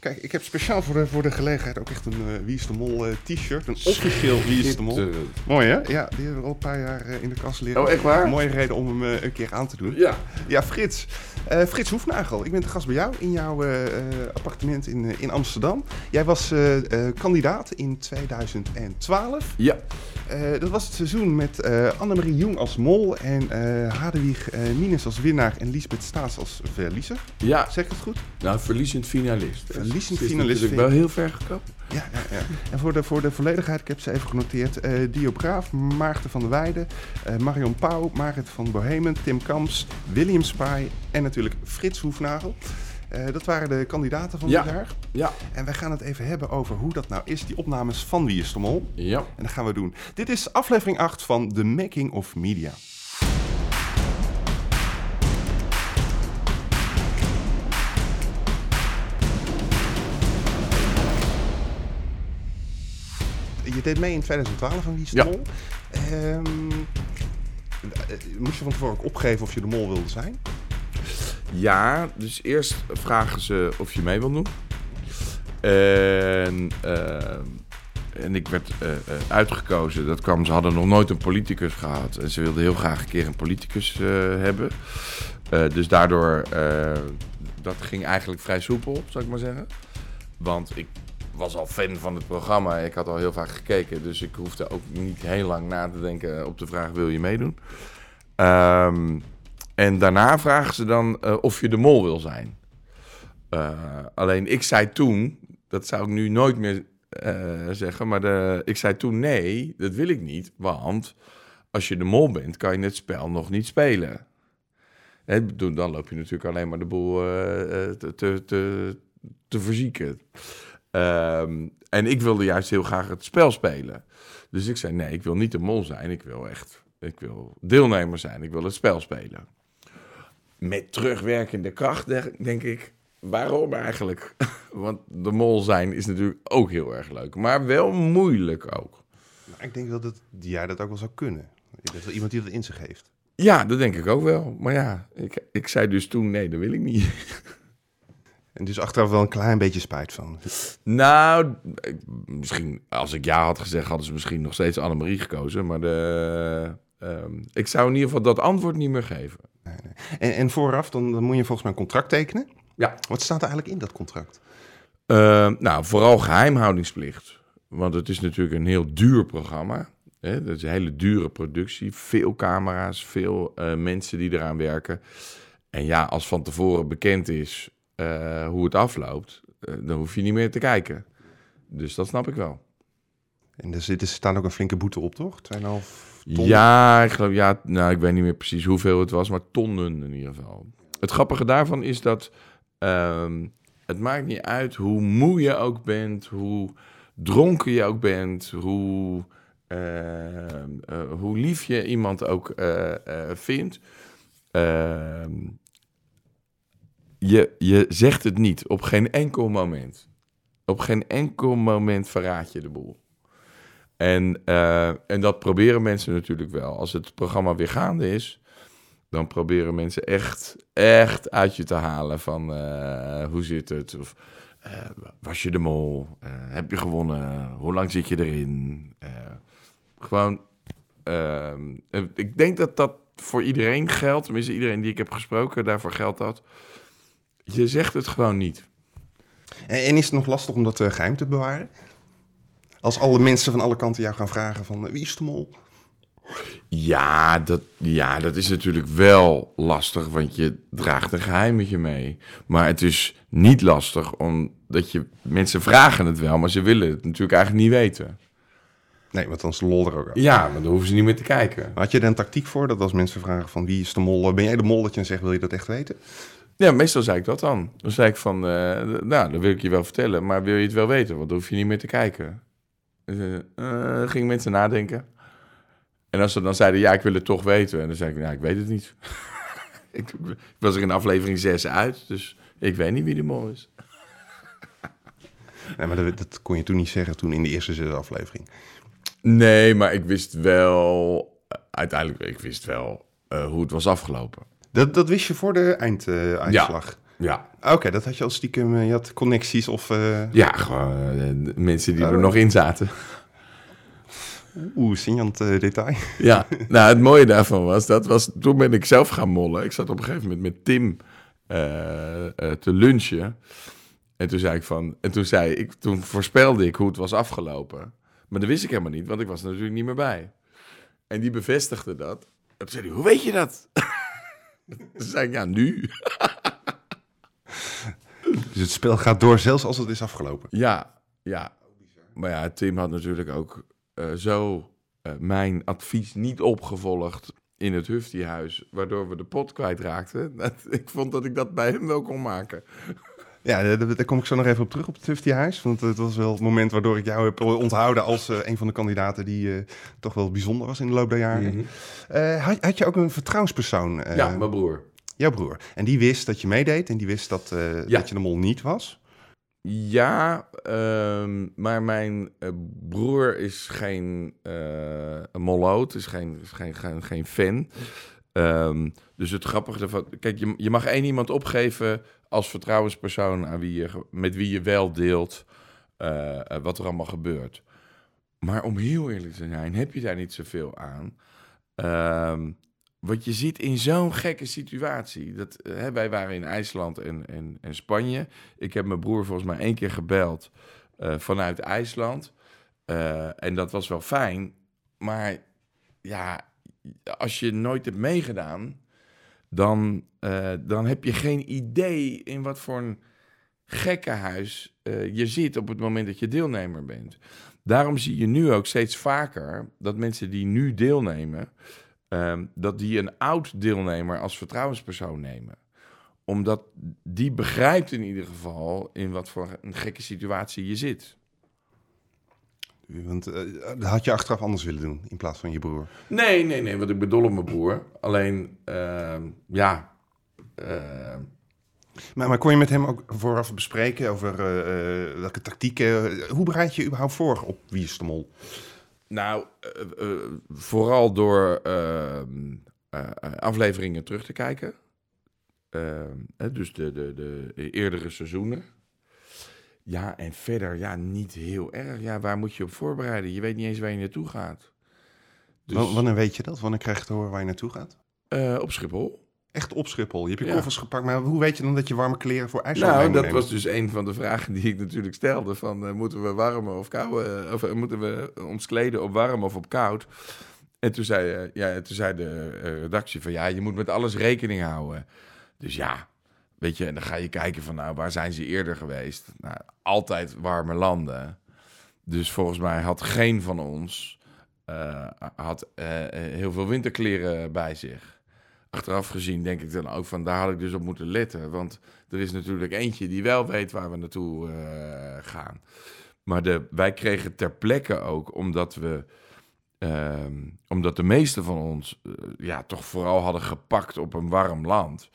Kijk, ik heb speciaal voor de, voor de gelegenheid ook echt een uh, Wie is de Mol uh, t-shirt. Een officieel Wie is de Mol. Mooi hè? Ja, die hebben we al een paar jaar uh, in de kast liggen. Oh, echt waar? Mooie reden om hem een keer aan te doen. Ja. Ja, Frits. Frits Hoefnagel, ik ben te gast bij jou in jouw appartement in, in Amsterdam. Jij was kandidaat in 2012. Ja. dat was het seizoen met Annemarie Jong als mol en Hadewig Mines als winnaar en Lisbeth Staats als verliezer. Ja. Zeg ik het goed? Nou, verliezend finalist. Verliezend finalist. Ik wel heel ver gekomen. Ja, ja, ja. En voor de, voor de volledigheid, ik heb ze even genoteerd. Uh, Dio Braaf, Maarten van der Weijden, uh, Marion Pauw, Marit van Bohemen, Tim Kamps, William Spy en natuurlijk Frits Hoefnagel. Uh, dat waren de kandidaten van ja. dit jaar. Ja. En wij gaan het even hebben over hoe dat nou is, die opnames van Wie is de Mol. Ja. En dat gaan we doen. Dit is aflevering 8 van The Making of Media. Je deed mee in 2012 aan Wie is de Ja. Mol. Ehm, moest je van tevoren ook opgeven of je de mol wilde zijn? Ja, dus eerst vragen ze of je mee wil doen. En, eh, en ik werd eh, eh, uitgekozen. Dat kwam, ze hadden nog nooit een politicus gehad. En ze wilden heel graag een keer een politicus eh, hebben. Dus daardoor, dat ging eigenlijk vrij soepel, zou ik maar zeggen. Want ik was al fan van het programma. Ik had al heel vaak gekeken. Dus ik hoefde ook niet heel lang na te denken op de vraag: wil je meedoen? Ehm, en daarna vragen ze dan eh, of je de mol wil zijn. Eh, alleen ik zei toen, dat zou ik nu nooit meer eh, zeggen, maar de, ik zei toen nee, dat wil ik niet. Want als je de mol bent, kan je het spel nog niet spelen. Dan loop je natuurlijk alleen maar de boel te, te, te verzieken. Ehm, en ik wilde juist heel graag het spel spelen. Dus ik zei: nee, ik wil niet de mol zijn. Ik wil echt, ik wil deelnemer zijn. Ik wil het spel spelen. Met terugwerkende kracht, de- denk ik. Waarom eigenlijk? Want de mol zijn is natuurlijk ook heel erg leuk. Maar wel moeilijk ook. Nou, ik denk dat jij dat ook wel zou kunnen. Je bent wel iemand die dat in zich heeft. Ja, dat denk ik ook wel. Maar ja, ik, ik zei dus toen: nee, dat wil ik niet. En dus achteraf wel een klein beetje spijt van. Nou, misschien als ik ja had gezegd, hadden ze misschien nog steeds Annemarie gekozen. Maar de, ehm, ik zou in ieder geval dat antwoord niet meer geven. En, en vooraf, dan, dan moet je volgens mij een contract tekenen. Ja. Wat staat er eigenlijk in dat contract? Ehm, nou, vooral geheimhoudingsplicht. Want het is natuurlijk een heel duur programma. Hè? Dat is een hele dure productie. Veel camera's, veel eh, mensen die eraan werken. En ja, als van tevoren bekend is eh, hoe het afloopt, eh, dan hoef je niet meer te kijken. Dus dat snap ik wel. En er, zit, er staat ook een flinke boete op, toch? 2,5 ton? Ja, ik geloof, ja, nou, ik weet niet meer precies hoeveel het was, maar tonnen in ieder geval. Het grappige daarvan is dat ehm, het maakt niet uit hoe moe je ook bent, hoe dronken je ook bent, hoe, ehm, eh, hoe lief je iemand ook vindt. Je, je zegt het niet op geen enkel moment. Op geen enkel moment verraad je de boel. En, eh, en dat proberen mensen natuurlijk wel. Als het programma weer gaande is, dan proberen mensen echt, echt uit je te halen van eh, hoe zit het? Of eh, was je de mol? Heb je gewonnen? Hoe lang zit je erin? Gewoon, ehm, eh, ik denk dat dat voor iedereen geldt. Tenminste, iedereen die ik heb gesproken, daarvoor geldt dat. Je zegt het gewoon niet. En, en is het nog lastig om dat eh, geheim te bewaren? Als alle mensen van alle kanten jou gaan vragen van eh, wie is de mol? Ja dat, ja, dat is natuurlijk wel lastig, want je draagt een geheim met je mee. Maar het is niet lastig, omdat je... Mensen vragen het wel, maar ze willen het natuurlijk eigenlijk niet weten. Nee, want dan is de lol er ook af. Ja, maar dan hoeven ze niet meer te kijken. Had je er een tactiek voor dat als mensen vragen van wie is de mol? Ben jij de mol dat je dan zegt wil je dat echt weten? Ja, meestal zei ik dat dan. Dan zei ik van, eh, nou, dat wil ik je wel vertellen, maar wil je het wel weten? Want dan hoef je niet meer te kijken. Eh, eh, gingen mensen nadenken. En als ze dan zeiden, ja, ik wil het toch weten. En dan zei ik, ja, ik weet het niet. ik, was er in aflevering 6 uit, dus ik weet niet wie de mol is. Nee, maar dat, dat kon je toen niet zeggen toen in de eerste zes aflevering. Nee, maar ik wist wel, uiteindelijk, ik wist wel eh, hoe het was afgelopen. Dat, dat wist je voor de einduitslag. Ja. Oké, dat had je al stiekem, eh, je had connecties of... eh, Ja, gewoon eh, mensen die er Oh. nog in zaten. Oeh, signant eh, detail. Ja, nou het mooie daarvan was, dat was, toen ben ik zelf gaan mollen. Ik zat op een gegeven moment met Tim eh, eh, te lunchen. En toen zei ik van, en toen zei ik, toen voorspelde ik hoe het was afgelopen. Maar dat wist ik helemaal niet, want ik was er natuurlijk niet meer bij. En die bevestigde dat. En toen zei hij, hoe weet je dat? Zei ik, ja, nu. Dus het spel gaat door, zelfs als het is afgelopen. Ja, ja. Maar ja, Tim had natuurlijk ook eh, zo eh, mijn advies niet opgevolgd in het Hufti-huis, waardoor we de pot kwijtraakten. Dat, ik vond dat ik dat bij hem wel kon maken. Ja, daar, daar kom ik zo nog even op terug op het Tufty Huis. Want het was wel het moment waardoor ik jou heb onthouden als eh, een van de kandidaten die eh, toch wel bijzonder was in de loop der jaren. Eh, had, had je ook een vertrouwenspersoon? ja, mijn broer. Jouw broer. En die wist dat je meedeed en die wist dat, Ja. dat je de mol niet was? Ja, ehm, maar mijn broer is geen een moloot, is geen, is geen, geen, geen fan. Ehm, dus het grappige ervan... Kijk, je, je mag één iemand opgeven als vertrouwenspersoon... Aan wie je, met wie je wel deelt eh, eh, wat er allemaal gebeurt. Maar om heel eerlijk te zijn, heb je daar niet zoveel aan. Ehm want je ziet in zo'n gekke situatie... Dat, eh, hè, wij waren in IJsland en, en, en Spanje... Ik heb mijn broer volgens mij één keer gebeld vanuit IJsland. En dat was wel fijn. Maar ja, als je nooit hebt meegedaan, dan, eh, dan heb je geen idee in wat voor een gekkenhuis eh je zit op het moment dat je deelnemer bent. Daarom zie je nu ook steeds vaker dat mensen die nu deelnemen, ehm, dat die een oud deelnemer als vertrouwenspersoon nemen omdat die begrijpt in ieder geval in wat voor een gekke situatie je zit. Want eh, dat had je achteraf anders willen doen in plaats van je broer. Nee, nee, nee, want ik bedoel op mijn broer. Alleen, ehm, ja. ehm, Maar, maar kon je met hem ook vooraf bespreken over eh, eh, welke tactieken... Hoe bereid je überhaupt voor op Wie is de Mol? nou, eh, eh, vooral door ehm, eh, eh, afleveringen terug te kijken. Ehm, dus de, de, de eerdere seizoenen. Ja, en verder, ja, niet heel erg. Ja, waar moet je op voorbereiden? Je weet niet eens waar je naartoe gaat. Dus, Wa- Wanneer weet je dat? Wanneer krijg je te horen waar je naartoe gaat? eh, op Schiphol. Echt op Schiphol. Je hebt je Ja. koffers gepakt, maar hoe weet je dan dat je warme kleren voor IJsland Nou, dat nemen? was dus een van de vragen die ik natuurlijk stelde. Van, eh, moeten we warm of koud, eh, of moeten we ons kleden op warm of op koud? En toen zei, ja, toen zei de redactie van, ja, je moet met alles rekening houden. Dus ja, weet je, en dan ga je kijken van, nou, waar zijn ze eerder geweest? Nou, altijd warme landen. Dus volgens mij had geen van ons eh, had, eh, eh, heel veel winterkleren bij zich. Achteraf gezien denk ik dan ook van, daar had ik dus op moeten letten. Want er is natuurlijk eentje die wel weet waar we naartoe gaan. Maar de, wij kregen ter plekke ook, omdat we... ehm, omdat de meeste van ons ja, toch vooral hadden gepakt op een warm land...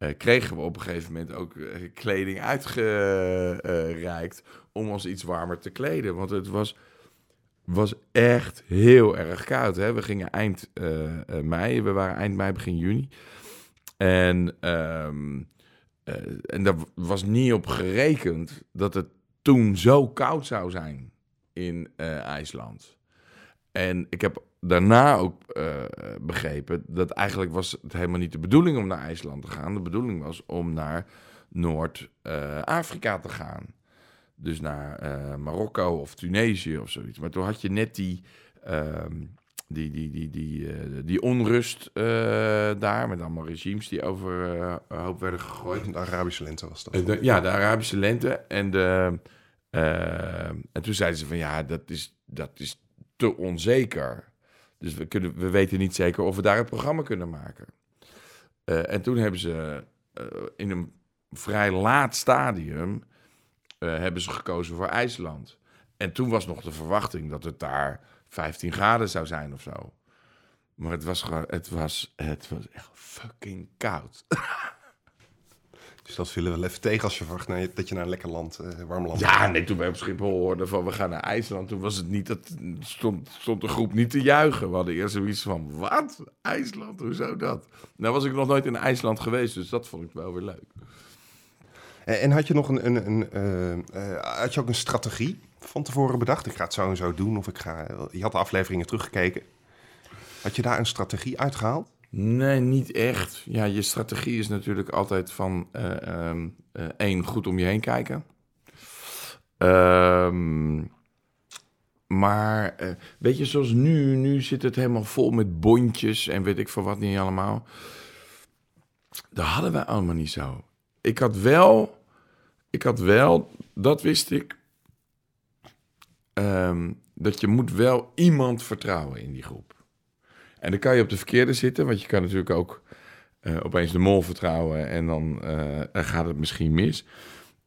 eh, kregen we op een gegeven moment ook eh, kleding uitgereikt... om ons iets warmer te kleden. Want het was, was echt heel erg koud. Hè? We gingen eind eh, mei, we waren eind mei, begin juni... En, eh, en daar was niet op gerekend dat het toen zo koud zou zijn in eh, IJsland. En ik heb daarna ook eh, begrepen dat eigenlijk was het helemaal niet de bedoeling om naar IJsland te gaan. De bedoeling was om naar Noord-Afrika te gaan. Dus naar eh, Marokko of Tunesië of zoiets. Maar toen had je net die, ehm, die, die, die, die, eh, die onrust eh, daar, met allemaal regimes die over eh, hoop werden gegooid. De Arabische lente was dat. Eh, de- ja, de Arabische lente. En, de, eh, en toen zeiden ze van ja, dat is, dat is te onzeker. Dus we, kunnen, we weten niet zeker of we daar een programma kunnen maken. Eh, en toen hebben ze eh, in een vrij laat stadium eh, hebben ze gekozen voor IJsland. En toen was nog de verwachting dat het daar 15 graden zou zijn of zo. Maar het was het was, het was echt fucking koud. Dus dat vielen we wel even tegen als je verwacht dat je naar een lekker land, eh, warm land Ja, nee, toen wij op Schiphol hoorden van we gaan naar IJsland, toen was het niet dat stond, stond de groep niet te juichen. We hadden eerst zoiets van wat IJsland, hoezo dat? Nou was ik nog nooit in IJsland geweest, dus dat vond ik wel weer leuk. En, en had je nog een, een, een eh, eh, had je ook een strategie van tevoren bedacht? Ik ga het zo en zo doen, of ik ga. Je had de afleveringen teruggekeken. Had je daar een strategie uitgehaald? Nee, niet echt. Ja, je strategie is natuurlijk altijd van eh, ehm, eh, één, goed om je heen kijken. Ehm, maar eh, weet je, zoals nu, nu zit het helemaal vol met bondjes en weet ik veel wat niet allemaal. Dat hadden wij allemaal niet zo. Ik had wel, ik had wel, dat wist ik, ehm, dat je moet wel iemand vertrouwen in die groep. En dan kan je op de verkeerde zitten, want je kan natuurlijk ook eh, opeens de mol vertrouwen en dan eh, gaat het misschien mis.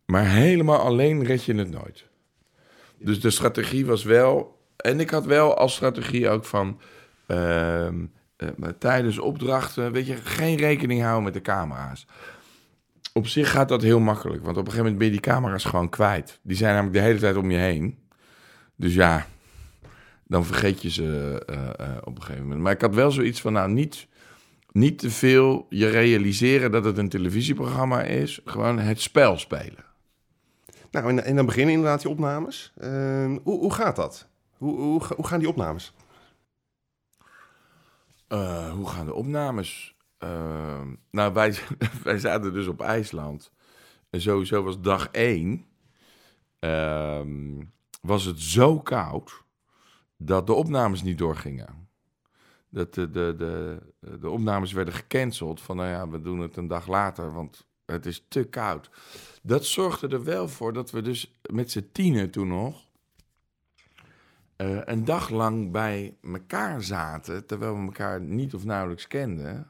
Maar helemaal alleen red je het nooit. Dus de strategie was wel, en ik had wel als strategie ook van ehm, eh, tijdens opdrachten, weet je, geen rekening houden met de camera's. Op zich gaat dat heel makkelijk, want op een gegeven moment ben je die camera's gewoon kwijt. Die zijn namelijk de hele tijd om je heen. Dus ja, dan vergeet je ze uh, uh, op een gegeven moment. Maar ik had wel zoiets van, nou, niet, niet te veel je realiseren dat het een televisieprogramma is. Gewoon het spel spelen. Nou, en, en dan beginnen inderdaad die opnames. Uh, hoe, hoe gaat dat? Hoe, hoe, hoe gaan die opnames? hoe gaan de opnames? Ehm, nou, wij, wij zaten dus op IJsland. En sowieso was dag één... Ehm, was het zo koud dat de opnames niet doorgingen. Dat de, de, de, de opnames werden gecanceld. Van nou ja, we doen het een dag later, want het is te koud. Dat zorgde er wel voor dat we dus met z'n tienen toen nog... Uh, een dag lang bij elkaar zaten, terwijl we elkaar niet of nauwelijks kenden.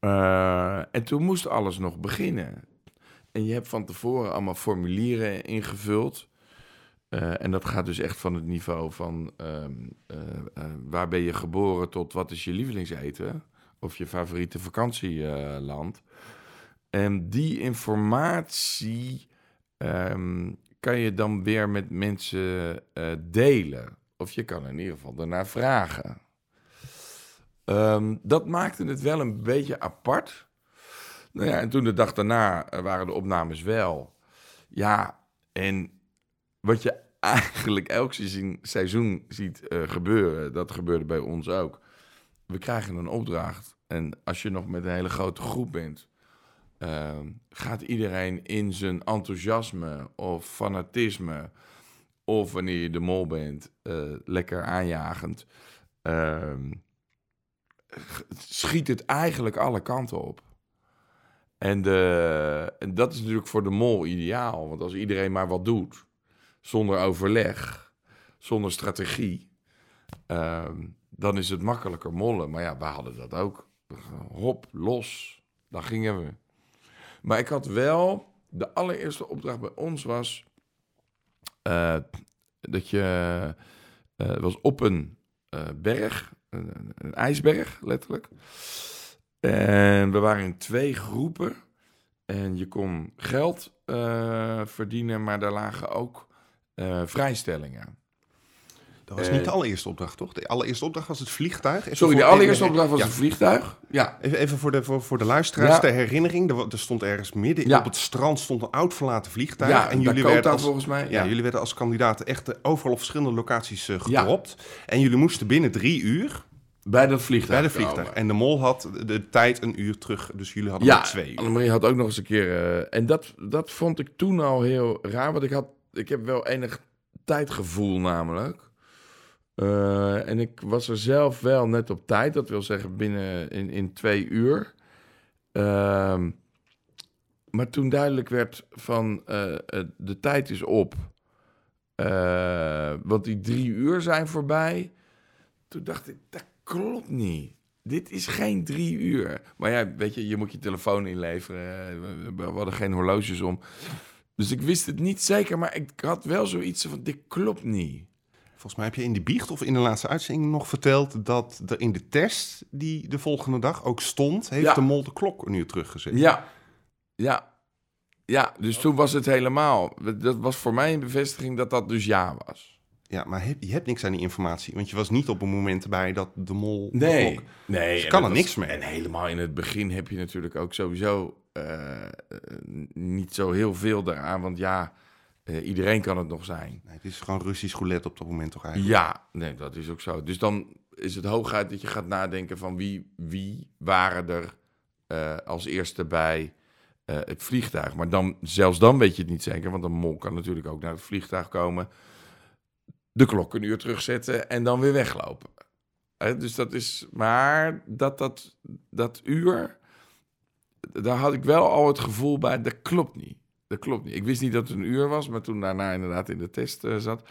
Uh, en toen moest alles nog beginnen. En je hebt van tevoren allemaal formulieren ingevuld. Uh, en dat gaat dus echt van het niveau van uh, uh, waar ben je geboren tot wat is je lievelingseten of je favoriete vakantieland. en die informatie um, kan je dan weer met mensen delen. Of je kan in ieder geval daarna vragen. Um, dat maakte het wel een beetje apart. Nou ja, en toen de dag daarna waren de opnames wel. Ja, en wat je eigenlijk elk seizoen ziet uh, gebeuren, dat gebeurde bij ons ook. We krijgen een opdracht en als je nog met een hele grote groep bent, uh, gaat iedereen in zijn enthousiasme of fanatisme, of wanneer je de mol bent, uh, lekker aanjagend, ehm, schiet het eigenlijk alle kanten op. En, de, en dat is natuurlijk voor de mol ideaal, want als iedereen maar wat doet zonder overleg, zonder strategie, uh, dan is het makkelijker mollen. Maar ja, we hadden dat ook. Hop, los, daar gingen we. Maar ik had wel, de allereerste opdracht bij ons was uh, dat je uh, was op een uh, berg, een, ijsberg letterlijk. En we waren in twee groepen. En je kon geld verdienen, maar daar lagen ook uh, vrijstellingen. Dat was niet de allereerste opdracht, toch? De allereerste opdracht was het vliegtuig. Even Sorry, de allereerste opdracht was ja. het vliegtuig. Ja. Even, even voor, de, voor, voor de luisteraars, ja. herinnering. Er, er, stond ergens midden ja. op het strand stond een oud verlaten vliegtuig. Ja, en jullie werden als, volgens mij. Ja. jullie werden als kandidaten echt overal op verschillende locaties uh, gedropt. En jullie moesten binnen drie uur... Bij dat vliegtuig. Bij de vliegtuig. Komen. En de mol had de tijd een uur terug. Dus jullie hadden ja, twee uur. Annemarie had ook nog eens een keer... Uh, en dat, dat vond ik toen al heel raar. Want ik had ik heb wel enig tijdgevoel namelijk. Uh, en ik was er zelf wel net op tijd. Dat wil zeggen binnen in, in twee uur. Uh, maar toen duidelijk werd van uh, de tijd is op. want die drie uur zijn voorbij. Toen dacht ik, dat klopt niet. Dit is geen drie uur. Maar ja, weet je, je moet je telefoon inleveren. We hadden geen horloges om. Dus ik wist het niet zeker, maar ik had wel zoiets van, dit klopt niet. Volgens mij heb je in de biecht of in de laatste uitzending nog verteld dat er in de test die de volgende dag ook stond, heeft ja. de mol de klok een uur teruggezet. Ja, ja, ja. Dus toen was het helemaal. Dat was voor mij een bevestiging dat dat dus ja was. Ja, maar heb, je hebt niks aan die informatie, want je was niet op een moment erbij dat de mol. Nee, de nee. Dus kan er was, niks mee. En helemaal in het begin heb je natuurlijk ook sowieso. Eh, eh, niet zo heel veel daaraan, want ja, eh, iedereen kan het nog zijn. Nee, het is gewoon Russisch roulette op dat moment toch eigenlijk? Ja, nee, dat is ook zo. Dus dan is het hooguit dat je gaat nadenken van wie, wie waren er als eerste bij het vliegtuig. Maar dan, zelfs dan weet je het niet zeker, want een mol kan natuurlijk ook naar het vliegtuig komen, de klok een uur terugzetten en dan weer weglopen. Dus dat is, maar dat, dat, dat uur, daar had ik wel al het gevoel bij, dat klopt niet. Dat klopt niet. Ik wist niet dat het een uur was, maar toen daarna inderdaad in de test eh, zat.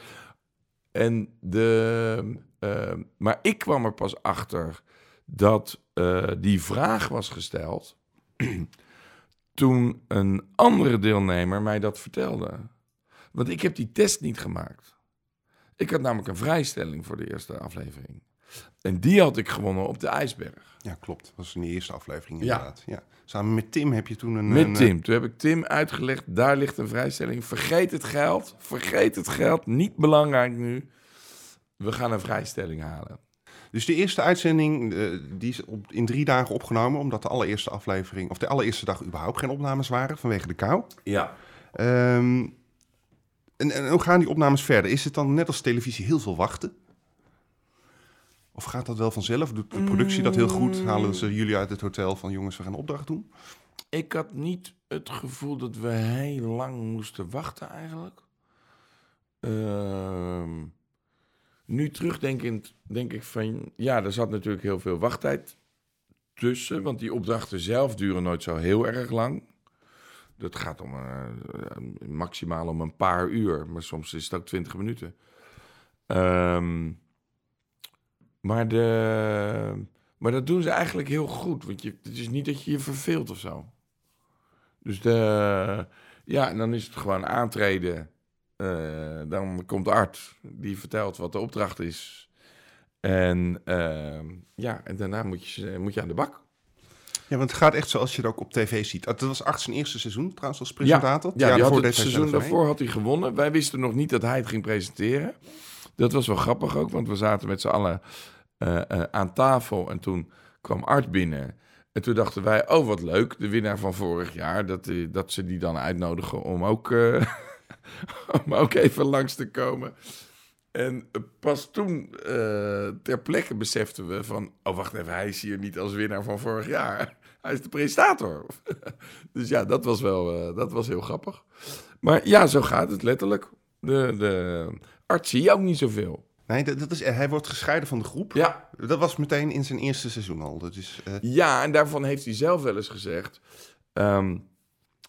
En de, eh, maar ik kwam er pas achter dat eh, die vraag was gesteld toen een andere deelnemer mij dat vertelde. Want ik heb die test niet gemaakt. Ik had namelijk een vrijstelling voor de eerste aflevering. En die had ik gewonnen op de ijsberg. Ja, klopt. Dat was in de eerste aflevering inderdaad. Ja. Samen met Tim heb je toen een... Met een, Tim. Toen heb ik Tim uitgelegd, daar ligt een vrijstelling. Vergeet het geld. Vergeet het geld. Niet belangrijk nu. We gaan een vrijstelling halen. Dus de eerste uitzending eh, die is op, in drie dagen opgenomen... omdat de allereerste aflevering... of de allereerste dag überhaupt geen opnames waren vanwege de kou. Ja. Ehm, en, en hoe gaan die opnames verder? Is het dan net als televisie heel veel wachten? Of gaat dat wel vanzelf? Doet de productie dat heel goed? Halen ze jullie uit het hotel van jongens, we gaan opdracht doen? Ik had niet het gevoel dat we heel lang moesten wachten eigenlijk. Ehm, nu terugdenkend denk ik van... Ja, er zat natuurlijk heel veel wachttijd tussen. Want die opdrachten zelf duren nooit zo heel erg lang. Dat gaat om eh, maximaal om een paar uur. Maar soms is het ook twintig minuten. Ehm, maar, de, maar dat doen ze eigenlijk heel goed. Want je, het is niet dat je je verveelt of zo. Dus de, ja, en dan is het gewoon aantreden. Eh, dan komt Art, die vertelt wat de opdracht is. En ehm, ja, en daarna moet je, moet je aan de bak. Ja, want het gaat echt zoals je het ook op tv ziet. Dat was Art zijn eerste seizoen trouwens als presentator. Ja, die had daarvoor het seizoen daarvoor had hij gewonnen. Wij wisten nog niet dat hij het ging presenteren. Dat was wel grappig ook, want we zaten met z'n allen eh, eh, aan tafel. En toen kwam Art binnen. En toen dachten wij, oh wat leuk, de winnaar van vorig jaar. Dat, eh, dat ze die dan uitnodigen om ook, om ook even langs te komen. En pas toen ter plekke beseften we van... oh, wacht even, hij is hier niet als winnaar van vorig jaar. Hij is de presentator. dus ja, dat was wel dat was heel grappig. Maar ja, zo gaat het letterlijk. De, de arts zie je ook niet zoveel. Nee, dat, dat is, hij wordt gescheiden van de groep. Ja, Dat was meteen in zijn eerste seizoen al. Dat is, eh, ja en daarvan heeft hij zelf wel eens gezegd... ehm,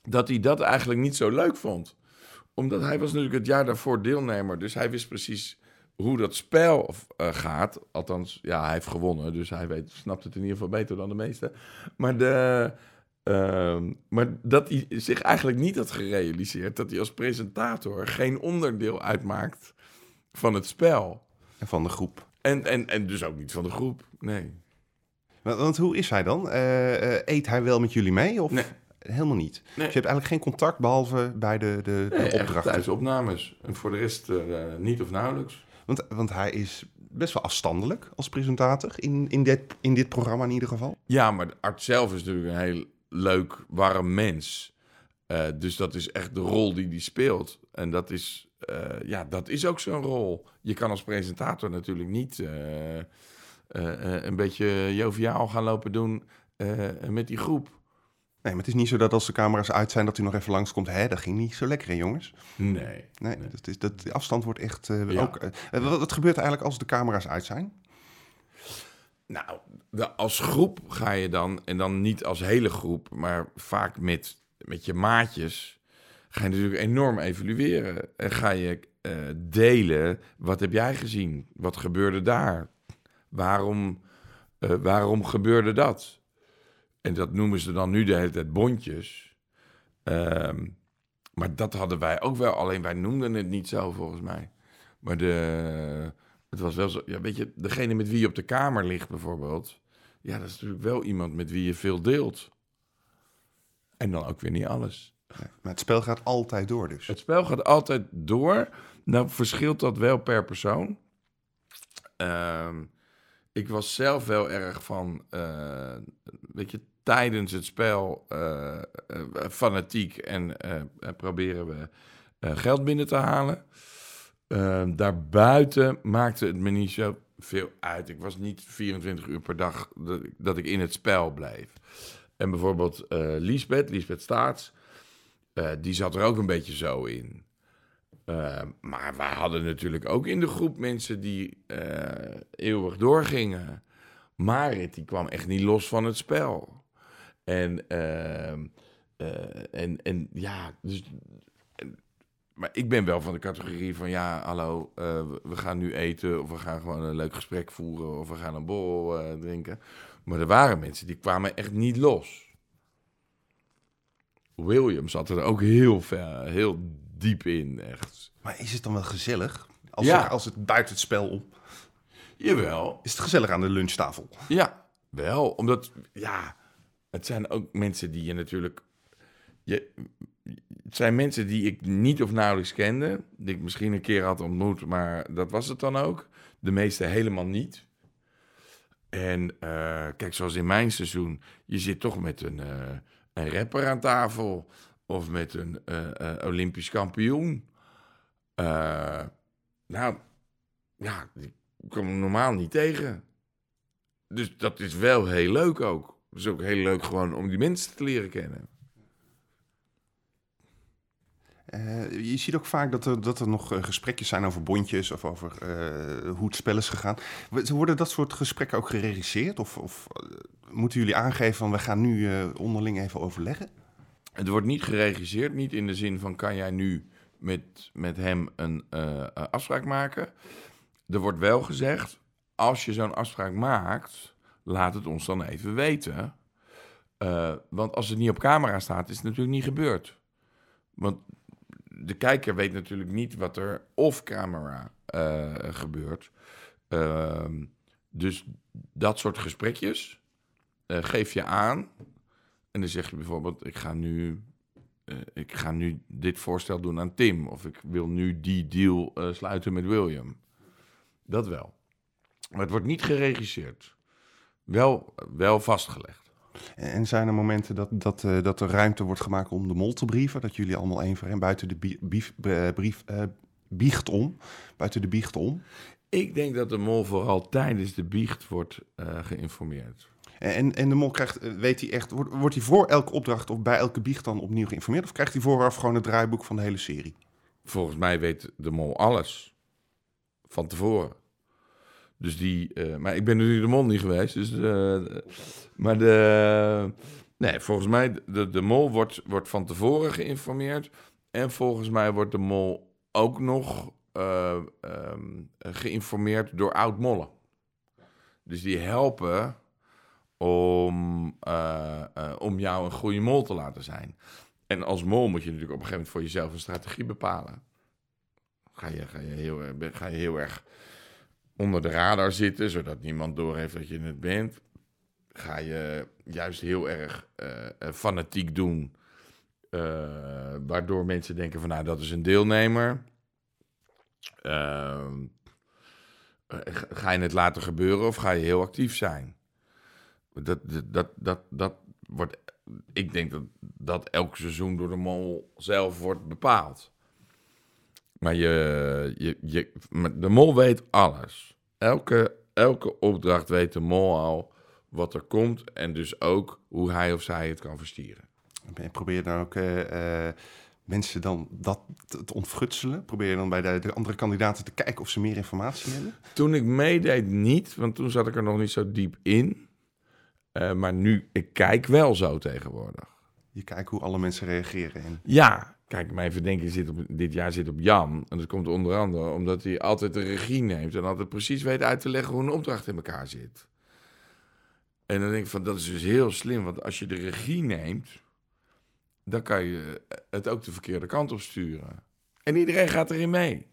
dat hij dat eigenlijk niet zo leuk vond. Omdat hij was natuurlijk het jaar daarvoor deelnemer. Dus hij wist precies hoe dat spel eh, gaat. Althans, ja, hij heeft gewonnen. Dus hij weet, snapt het in ieder geval beter dan de meesten. Maar, de, ehm, maar dat hij zich eigenlijk niet had gerealiseerd... dat hij als presentator geen onderdeel uitmaakt van het spel. van de groep. En, en, en dus ook niet van de groep, nee. Want, want hoe is hij dan? Eh, eh, eet hij wel met jullie mee? Of Nee. helemaal niet? Nee. Dus je hebt eigenlijk geen contact behalve bij de, de, de Nee, opdrachten. tijdens opnames. En voor de rest eh, niet of nauwelijks. Want, want hij is best wel afstandelijk als presentator in, in, dit, in dit programma in ieder geval. Ja, maar de arts zelf is natuurlijk een heel leuk, warm mens. Dus dat is echt de rol die hij speelt. En dat is, eh, ja, dat is ook zo'n rol. Je kan als presentator natuurlijk niet eh, eh, een beetje joviaal gaan lopen doen met die groep. Nee, maar het is niet zo dat als de camera's uit zijn dat hij nog even langskomt. Hé, dat ging niet zo lekker hè jongens. Nee. Nee, Dat is, dat, die afstand wordt echt Ja. ook... wat, wat gebeurt eigenlijk als de camera's uit zijn? Nou, de, als groep ga je dan, en dan niet als hele groep, maar vaak met, met je maatjes, ga je natuurlijk enorm evalueren. En ga je eh, delen, wat heb jij gezien? Wat gebeurde daar? Waarom, eh, waarom gebeurde dat? En dat noemen ze dan nu de hele tijd bondjes. Ehm, maar dat hadden wij ook wel, alleen wij noemden het niet zo volgens mij. Maar de, het was wel zo, ja, weet je, degene met wie je op de kamer ligt bijvoorbeeld. Ja, dat is natuurlijk wel iemand met wie je veel deelt. En dan ook weer niet alles. Maar het spel gaat altijd door dus. Het spel gaat altijd door. Nou verschilt dat wel per persoon. Ehm, ik was zelf wel erg van, eh, weet je, tijdens het spel uh, uh, fanatiek en proberen we geld binnen te halen. daarbuiten maakte het me niet zo veel uit. Ik was niet 24 uur per dag dat, ik in het spel bleef. En bijvoorbeeld uh, Lisbeth, Lisbeth Staats, die zat er ook een beetje zo in. maar wij hadden natuurlijk ook in de groep mensen die eeuwig doorgingen. Marit, die kwam echt niet los van het spel. En, uh, en, en ja, dus. maar ik ben wel van de categorie van ja, hallo, we gaan nu eten of we gaan gewoon een leuk gesprek voeren of we gaan een borrel drinken. Maar er waren mensen die kwamen echt niet los. William zat er ook heel ver, heel diep in, echt. Maar is het dan wel gezellig? Als, ja. als het buiten het spel om. Jawel. Is het gezellig aan de lunchtafel? Ja, wel. Omdat, ja, het zijn ook mensen die je natuurlijk... Je, het zijn mensen die ik niet of nauwelijks kende. Die ik misschien een keer had ontmoet, maar dat was het dan ook. De meeste helemaal niet. En uh, kijk, zoals in mijn seizoen, je zit toch met een, uh, een rapper aan tafel. Of met een uh, Olympisch kampioen. nou, ja, die kom ik normaal niet tegen. Dus dat is wel heel leuk ook. Het is ook heel leuk gewoon om die mensen te leren kennen. Uh, je ziet ook vaak dat er, dat er nog uh, gesprekjes zijn over bondjes of over uh, hoe het spel is gegaan. Worden dat soort gesprekken ook geregisseerd? Of, of moeten jullie aangeven van we gaan nu onderling even overleggen? Het wordt niet geregisseerd, niet in de zin van kan jij nu met, met hem een afspraak maken. Er wordt wel gezegd, als je zo'n afspraak maakt, laat het ons dan even weten. Want als het niet op camera staat, is het natuurlijk niet gebeurd. Want de kijker weet natuurlijk niet wat er off-camera uh, gebeurt. Uh, dus dat soort gesprekjes uh, geef je aan. En dan zeg je bijvoorbeeld, ik ga nu ik ga nu dit voorstel doen aan Tim. Of ik wil nu die deal sluiten met William. Dat wel. Maar het wordt niet geregisseerd. Wel, wel vastgelegd. En zijn er momenten dat, dat, uh, dat er ruimte wordt gemaakt om de mol te brieven? Dat jullie allemaal één voor één buiten de bief, brief uh, biecht om? Buiten de biecht om? Ik denk dat de mol vooral tijdens de biecht wordt uh, geïnformeerd. En, en de mol krijgt, weet hij echt, wordt, wordt hij voor elke opdracht of bij elke biecht dan opnieuw geïnformeerd? Of krijgt hij vooraf gewoon het draaiboek van de hele serie? Volgens mij weet de mol alles van tevoren. Dus die, uh, maar ik ben natuurlijk de mol niet geweest. Dus, uh, maar de, nee, volgens mij, de, de mol wordt, wordt van tevoren geïnformeerd. En volgens mij wordt de mol ook nog uh, um, geïnformeerd door oud-mollen. Dus die helpen om, om jou een goede mol te laten zijn. En als mol moet je natuurlijk op een gegeven moment voor jezelf een strategie bepalen. Ga je, ga je, heel, ga je heel erg onder de radar zitten, zodat niemand doorheeft dat je het bent. Ga je juist heel erg uh, fanatiek doen, uh, waardoor mensen denken van nou dat is een deelnemer. Ehm, ga je het laten gebeuren of ga je heel actief zijn? Dat, dat, dat, dat wordt, ik denk dat dat elk seizoen door de mol zelf wordt bepaald. Maar je, je, je, de mol weet alles. Elke, elke opdracht weet de mol al wat er komt en dus ook hoe hij of zij het kan verstieren. En probeer dan ook uh, mensen dan dat te ontfrutselen? Probeer je dan bij de, de, andere kandidaten te kijken of ze meer informatie hebben? Toen ik meedeed niet, want toen zat ik er nog niet zo diep in. Uh, maar nu, ik kijk wel zo tegenwoordig. Je kijkt hoe alle mensen reageren. En... Ja, Kijk, mijn verdenking zit op, dit jaar zit op Jan. En dat komt onder andere omdat hij altijd de regie neemt. En altijd precies weet uit te leggen hoe een opdracht in elkaar zit. En dan denk ik van, dat is dus heel slim. Want als je de regie neemt, dan kan je het ook de verkeerde kant op sturen. En iedereen gaat erin mee.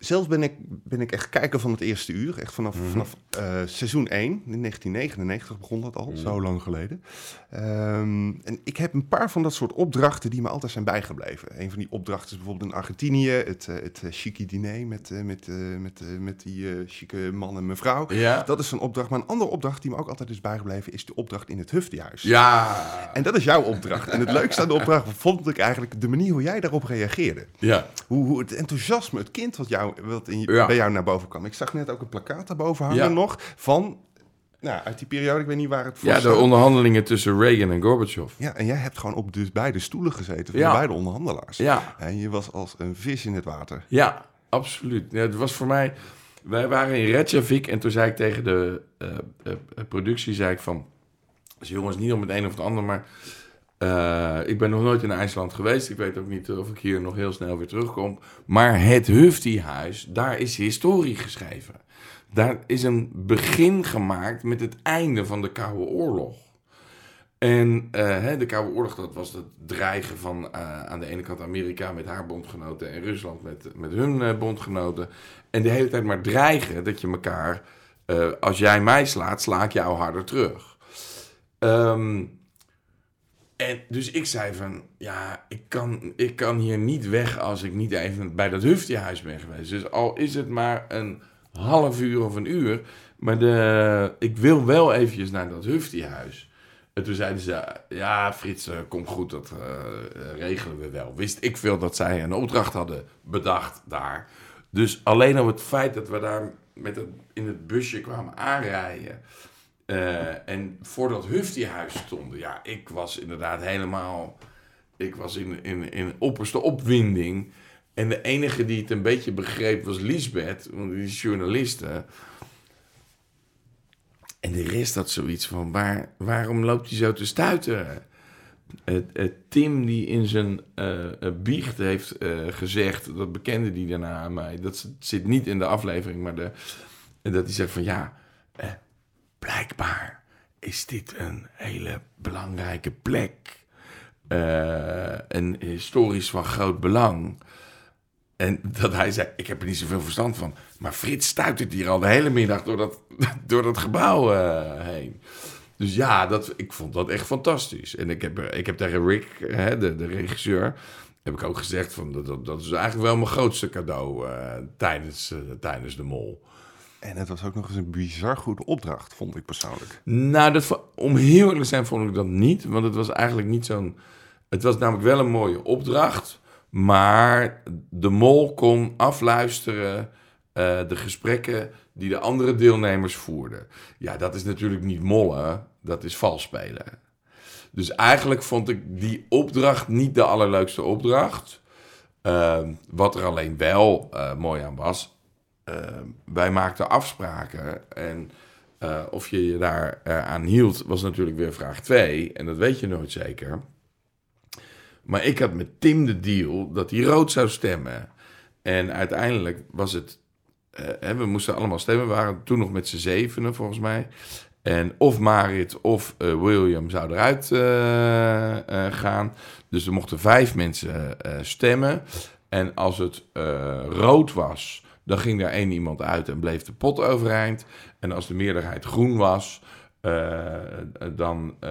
Zelf ben ik, ben ik echt kijker van het eerste uur. Echt vanaf, Mhm. vanaf eh, seizoen 1, in 1999 begon dat al, Mhm. zo lang geleden. Ehm, en ik heb een paar van dat soort opdrachten die me altijd zijn bijgebleven. Een van die opdrachten is bijvoorbeeld in Argentinië, het, eh, het eh, chique diner met, met, met, met die chique man en mevrouw. Ja. Dat is een opdracht. Maar een andere opdracht die me ook altijd is bijgebleven, is de opdracht in het Huftehuis. Ja. En dat is jouw opdracht. En het leukste aan de opdracht vond ik eigenlijk de manier hoe jij daarop reageerde. Ja. Hoe, hoe het enthousiasme, het kind wat, jou, wat in Ja. bij jou naar boven kwam. Ik zag net ook een plakkaat daarboven hangen Ja. nog van, nou, uit die periode, ik weet niet waar het voor Ja, de onderhandelingen tussen Reagan en Gorbachev. Ja, en jij hebt gewoon op de beide stoelen gezeten van Ja. de beide onderhandelaars. Ja. En je was als een vis in het water. Ja, absoluut. Ja, het was voor mij... Wij waren in Reykjavik en toen zei ik tegen de eh, eh, eh, productie, zei ik van... Dus jongens, niet om het een of het ander, maar... eh, ik ben nog nooit in IJsland geweest. Ik weet ook niet of ik hier nog heel snel weer terugkom. Maar het Hufti-huis, daar is historie geschreven. Daar is een begin gemaakt met het einde van de Koude Oorlog. En eh, de Koude Oorlog, dat was het dreigen van eh, aan de ene kant Amerika met haar bondgenoten en Rusland met, met hun bondgenoten. En de hele tijd maar dreigen dat je elkaar, als jij mij slaat, sla ik jou harder terug. Ehm, en dus ik zei van, ja, ik kan, ik kan hier niet weg als ik niet even bij dat Huftiehuis ben geweest. Dus al is het maar een half uur of een uur, maar de, ik wil wel eventjes naar dat Huftiehuis. En toen zeiden ze, ja Frits, eh, komt goed, dat eh, eh, regelen we wel. Wist ik veel dat zij een opdracht hadden bedacht daar. Dus alleen op het feit dat we daar met het, in het busje kwamen aanrijden... eh, en voor dat Huftiehuis stonden, ja, ik was inderdaad helemaal... Ik was in, in, in opperste opwinding. En de enige die het een beetje begreep was Lisbeth, want die is journaliste... En de rest had zoiets van, waar, waarom loopt hij zo te stuiteren? Het, Tim die in zijn eh, eh, biecht heeft gezegd, dat bekende die daarna aan mij, dat zit- niet in de aflevering, maar de, dat hij zegt van ja, blijkbaar is dit een hele belangrijke plek. Eh, en historisch van groot belang. En dat hij zei, ik heb er niet zoveel verstand van. Maar Frits stuitert hier al de hele middag door dat, door dat gebouw eh, heen. Dus ja, dat, ik vond dat echt fantastisch. En ik heb, er- ik heb tegen Rick, hè, de, de regisseur, heb ik ook gezegd... Van, dat, dat, is eigenlijk wel mijn grootste cadeau eh, tijdens, eh, tijdens de mol. En het was ook nog eens een bizar goede opdracht, vond ik persoonlijk. Nou, dat, om heel eerlijk te zijn vond ik dat niet. Want het was eigenlijk niet zo'n... Het was namelijk wel een mooie opdracht. Maar de mol kon afluisteren eh, de gesprekken die de andere deelnemers voerden. Ja, dat is natuurlijk niet mollen. Dat is vals spelen. Dus eigenlijk vond ik die opdracht niet de allerleukste opdracht. Ehm, wat er alleen wel eh, mooi aan was... ehm, wij maakten afspraken en... Uh, of je je daar uh, aan hield, was natuurlijk weer vraag 2. En dat weet je nooit zeker. Maar ik had met Tim de deal dat hij rood zou stemmen. En uiteindelijk was het. Uh, hè, we moesten allemaal stemmen. We waren toen nog met z'n zevenen, volgens mij. En of Marit of William zou eruit gaan. Dus er mochten vijf mensen stemmen. En als het rood was, dan ging er één iemand uit en bleef de pot overeind. En als de meerderheid groen was, uh, dan uh,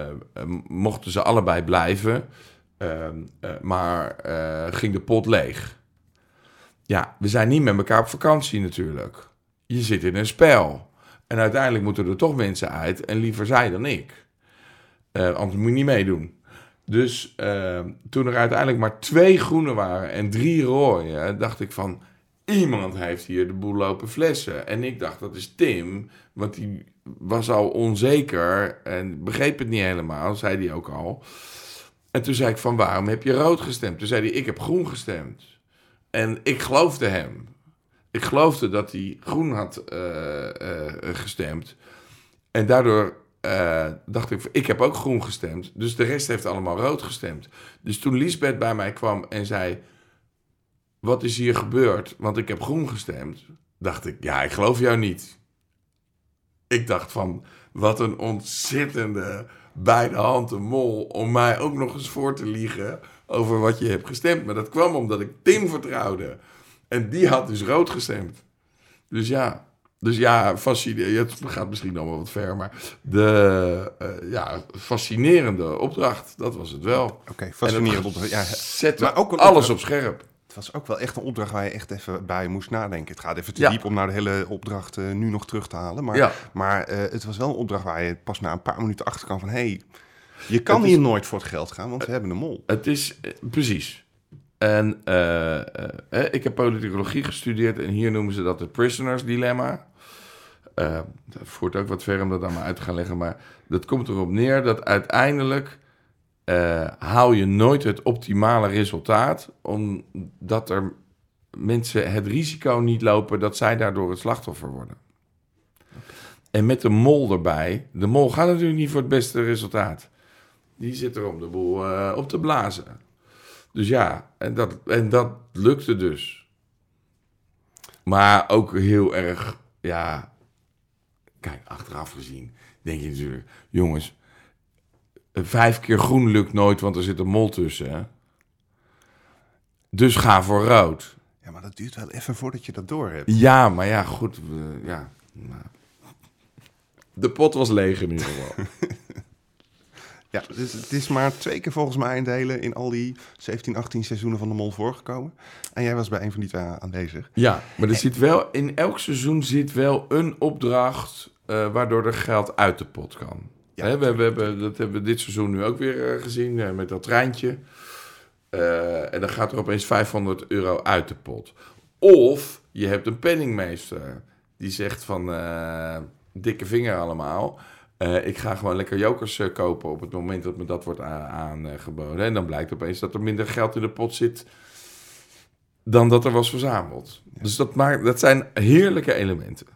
mochten ze allebei blijven. Uh, maar ging de pot leeg. Ja, we zijn niet met elkaar op vakantie natuurlijk. Je zit in een spel. En uiteindelijk moeten er toch mensen uit. En liever zij dan ik. Anders moet je niet meedoen. Dus toen er uiteindelijk maar twee groene waren en drie rode, dacht ik van iemand heeft hier de boel lopen flessen. En ik dacht, dat is Tim, want die was al onzeker en begreep het niet helemaal, zei hij ook al. En toen zei ik van, waarom heb je rood gestemd? Toen zei hij, ik heb groen gestemd. En ik geloofde hem. Ik geloofde dat hij groen had uh, uh, gestemd. En daardoor uh, dacht ik, ik heb ook groen gestemd. Dus de rest heeft allemaal rood gestemd. Dus toen Lisbeth bij mij kwam en zei wat is hier gebeurd? Want ik heb groen gestemd. Dacht ik, ja, ik geloof jou niet. Ik dacht van, wat een ontzettende bij de hand mol om mij ook nog eens voor te liegen over wat je hebt gestemd. Maar dat kwam omdat ik Tim vertrouwde. En die had dus rood gestemd. Dus ja, dus ja, fascinerend. Het gaat misschien allemaal wat ver, maar de eh, ja, fascinerende opdracht, dat was het wel. Oké, fascinerend. En het opdracht. Ja, Zette Maar ook een alles opdracht- op scherp. Het was ook wel echt een opdracht waar je echt even bij moest nadenken. Het gaat even te Ja. diep om naar de hele opdracht eh, nu nog terug te halen. Maar, Ja. maar eh, het was wel een opdracht waar je pas na een paar minuten achter kan van... hé, hey, je kan is- hier nooit voor het geld gaan, want we hebben een mol. Het is eh, precies. En eh, eh, eh, ik heb politicologie gestudeerd en hier noemen ze dat het prisoners dilemma. Eh, dat voert ook wat ver om dat allemaal uit te gaan leggen, maar dat komt erop neer dat uiteindelijk eh, haal je nooit het optimale resultaat, omdat er mensen het risico niet lopen dat zij daardoor het slachtoffer worden. En met de mol erbij, de mol gaat natuurlijk niet voor het beste resultaat. Die zit er om de boel eh, op te blazen. Dus ja, en dat, en dat lukte dus. Maar ook heel erg, ja. Kijk, achteraf gezien denk je natuurlijk, jongens, vijf keer groen lukt nooit, want er zit een mol tussen. Hè? Dus ga voor rood. Ja, maar dat duurt wel even voordat je dat door hebt. Ja, maar ja, goed. ja. De pot was leeg in ieder geval. Ja, dus het is maar twee keer volgens mij in delen in al die 17, 18 seizoenen van de mol voorgekomen. En jij was bij een van die twee aanwezig. Ja, maar er zit wel, in elk seizoen zit wel een opdracht eh, waardoor er geld uit de pot kan. Ja, we, we hebben, dat hebben we dit seizoen nu ook weer eh, gezien eh, met dat treintje. Eh, en dan gaat er opeens 500 euro uit de pot. Of je hebt een penningmeester die zegt van dikke vinger allemaal. Ik ga gewoon lekker jokers kopen op het moment dat me dat wordt aangeboden. En dan blijkt opeens dat er minder geld in de pot zit dan dat er was verzameld. Dus dat, maakt, dat zijn heerlijke elementen.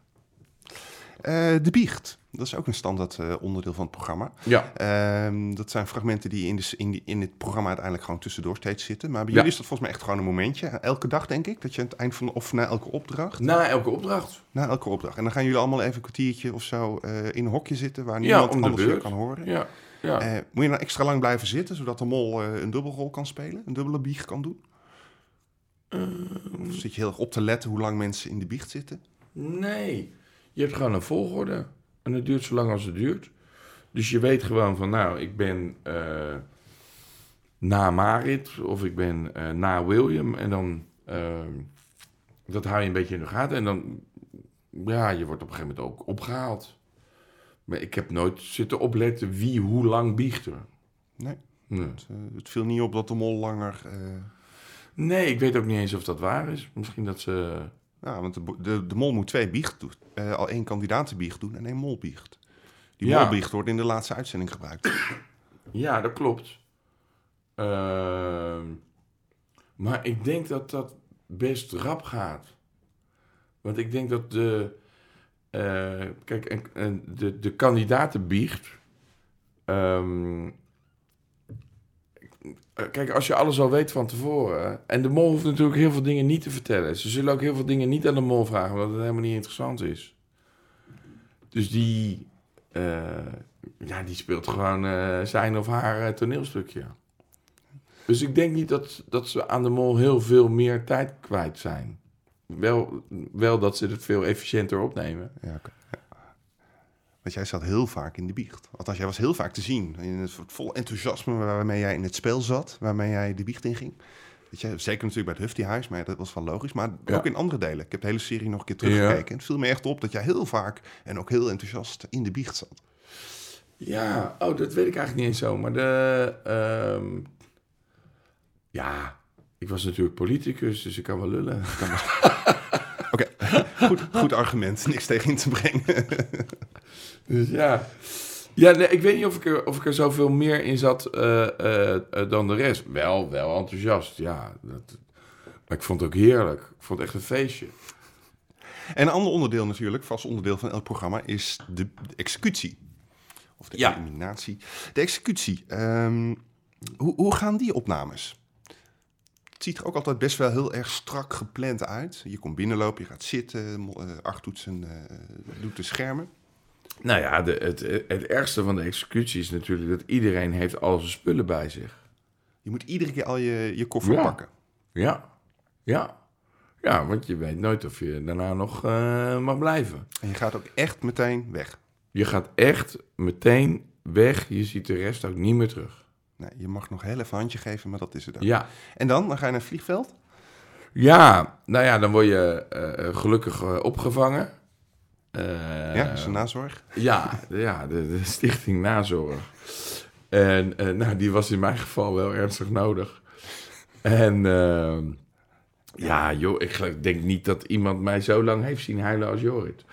Eh, de biecht, dat is ook een standaard eh, onderdeel van het programma. Ja, Ehm, dat zijn fragmenten die in, de, in, die, in het programma uiteindelijk gewoon tussendoor steeds zitten. Maar bij Ja. jullie is dat volgens mij echt gewoon een momentje. Elke dag denk ik, dat je aan het eind van, of na elke opdracht, na elke opdracht. na elke opdracht. En dan gaan jullie allemaal even een kwartiertje of zo eh, in een hokje zitten waar niemand de anders je beurt. kan horen. Ja, ja. Moet je dan extra lang blijven zitten, zodat de mol een dubbelrol kan spelen? Een dubbele biecht kan doen? Ehm, Of zit je heel erg op te letten hoe lang mensen in de biecht zitten? nee, je hebt gewoon een volgorde. En het duurt zo lang als het duurt. Dus je weet gewoon van, nou, ik ben eh, na Marit of ik ben eh, na William. En dan, eh, dat hou je een beetje in de gaten. En dan, ja, je wordt op een gegeven moment ook opgehaald. Maar ik heb nooit zitten opletten wie hoe lang biecht er. Nee. Nee. Het, het viel niet op dat de mol langer... Nee, ik weet ook niet eens of dat waar is. Misschien dat ze. Ja, want de, de, de mol moet twee biecht doen. Eh, al één kandidatenbiecht doen en één molbiecht. Die Ja. molbiecht wordt in de laatste uitzending gebruikt. Ja, dat klopt. Ehm, maar ik denk dat dat best rap gaat. Want ik denk dat de. eh, kijk, en, en de, de kandidatenbiecht. eh, kijk, als je alles al weet van tevoren. En de mol hoeft natuurlijk heel veel dingen niet te vertellen. Ze zullen ook heel veel dingen niet aan de mol vragen, omdat het helemaal niet interessant is. Dus die. eh, ja, die speelt gewoon eh, zijn of haar eh, toneelstukje. Dus ik denk niet dat, dat ze aan de mol heel veel meer tijd kwijt zijn. Wel, wel dat ze het veel efficiënter opnemen. Ja, oké. Want jij zat heel vaak in de biecht. Althans, jij was heel vaak te zien. In het vol enthousiasme waarmee jij in het spel zat. Waarmee jij de biecht inging. Weet je, zeker natuurlijk bij het Hufty-huis, maar dat was wel logisch. Maar Ja. ook in andere delen. Ik heb de hele serie nog een keer teruggekeken. En het viel me echt op dat jij heel vaak en ook heel enthousiast in de biecht zat. Ja, oh, dat weet ik eigenlijk niet eens zo. Maar de. ehm, ja, ik was natuurlijk politicus, dus ik kan wel lullen. Oké, goed, goed argument. Niks tegen in te brengen. Dus ja. Ja, nee, ik weet niet of ik er, of ik er zoveel meer in zat eh, eh, eh, dan de rest. Wel, wel enthousiast, ja. Dat, maar ik vond het ook heerlijk. Ik vond het echt een feestje. En een ander onderdeel natuurlijk, vast onderdeel van elk programma, is de, de executie. Of de Ja. eliminatie. De executie. ehm, hoe, hoe gaan die opnames? Het ziet er ook altijd best wel heel erg strak gepland uit. Je komt binnenlopen, je gaat zitten. eh doet, zijn, eh, doet de schermen. Nou ja, de, het, het ergste van de executie is natuurlijk dat iedereen heeft al zijn spullen bij zich. Je moet iedere keer al je, je koffer Ja. pakken. Ja, ja. Ja, want je weet nooit of je daarna nog eh, mag blijven. En je gaat ook echt meteen weg. Je gaat echt meteen weg. Je ziet de rest ook niet meer terug. Nee, je mag nog heel even handje geven, maar dat is het ook. Ja, En dan? Dan ga je naar het vliegveld? ja nou ja, dan word je eh, gelukkig eh, opgevangen. Eh, ja, is een nazorg. Ja, de- ja de, de stichting Nazorg. En eh, nou, die was in mijn geval wel ernstig nodig. En ehm, ja, joh, ik denk niet dat iemand mij zo lang heeft zien huilen als Jorrit.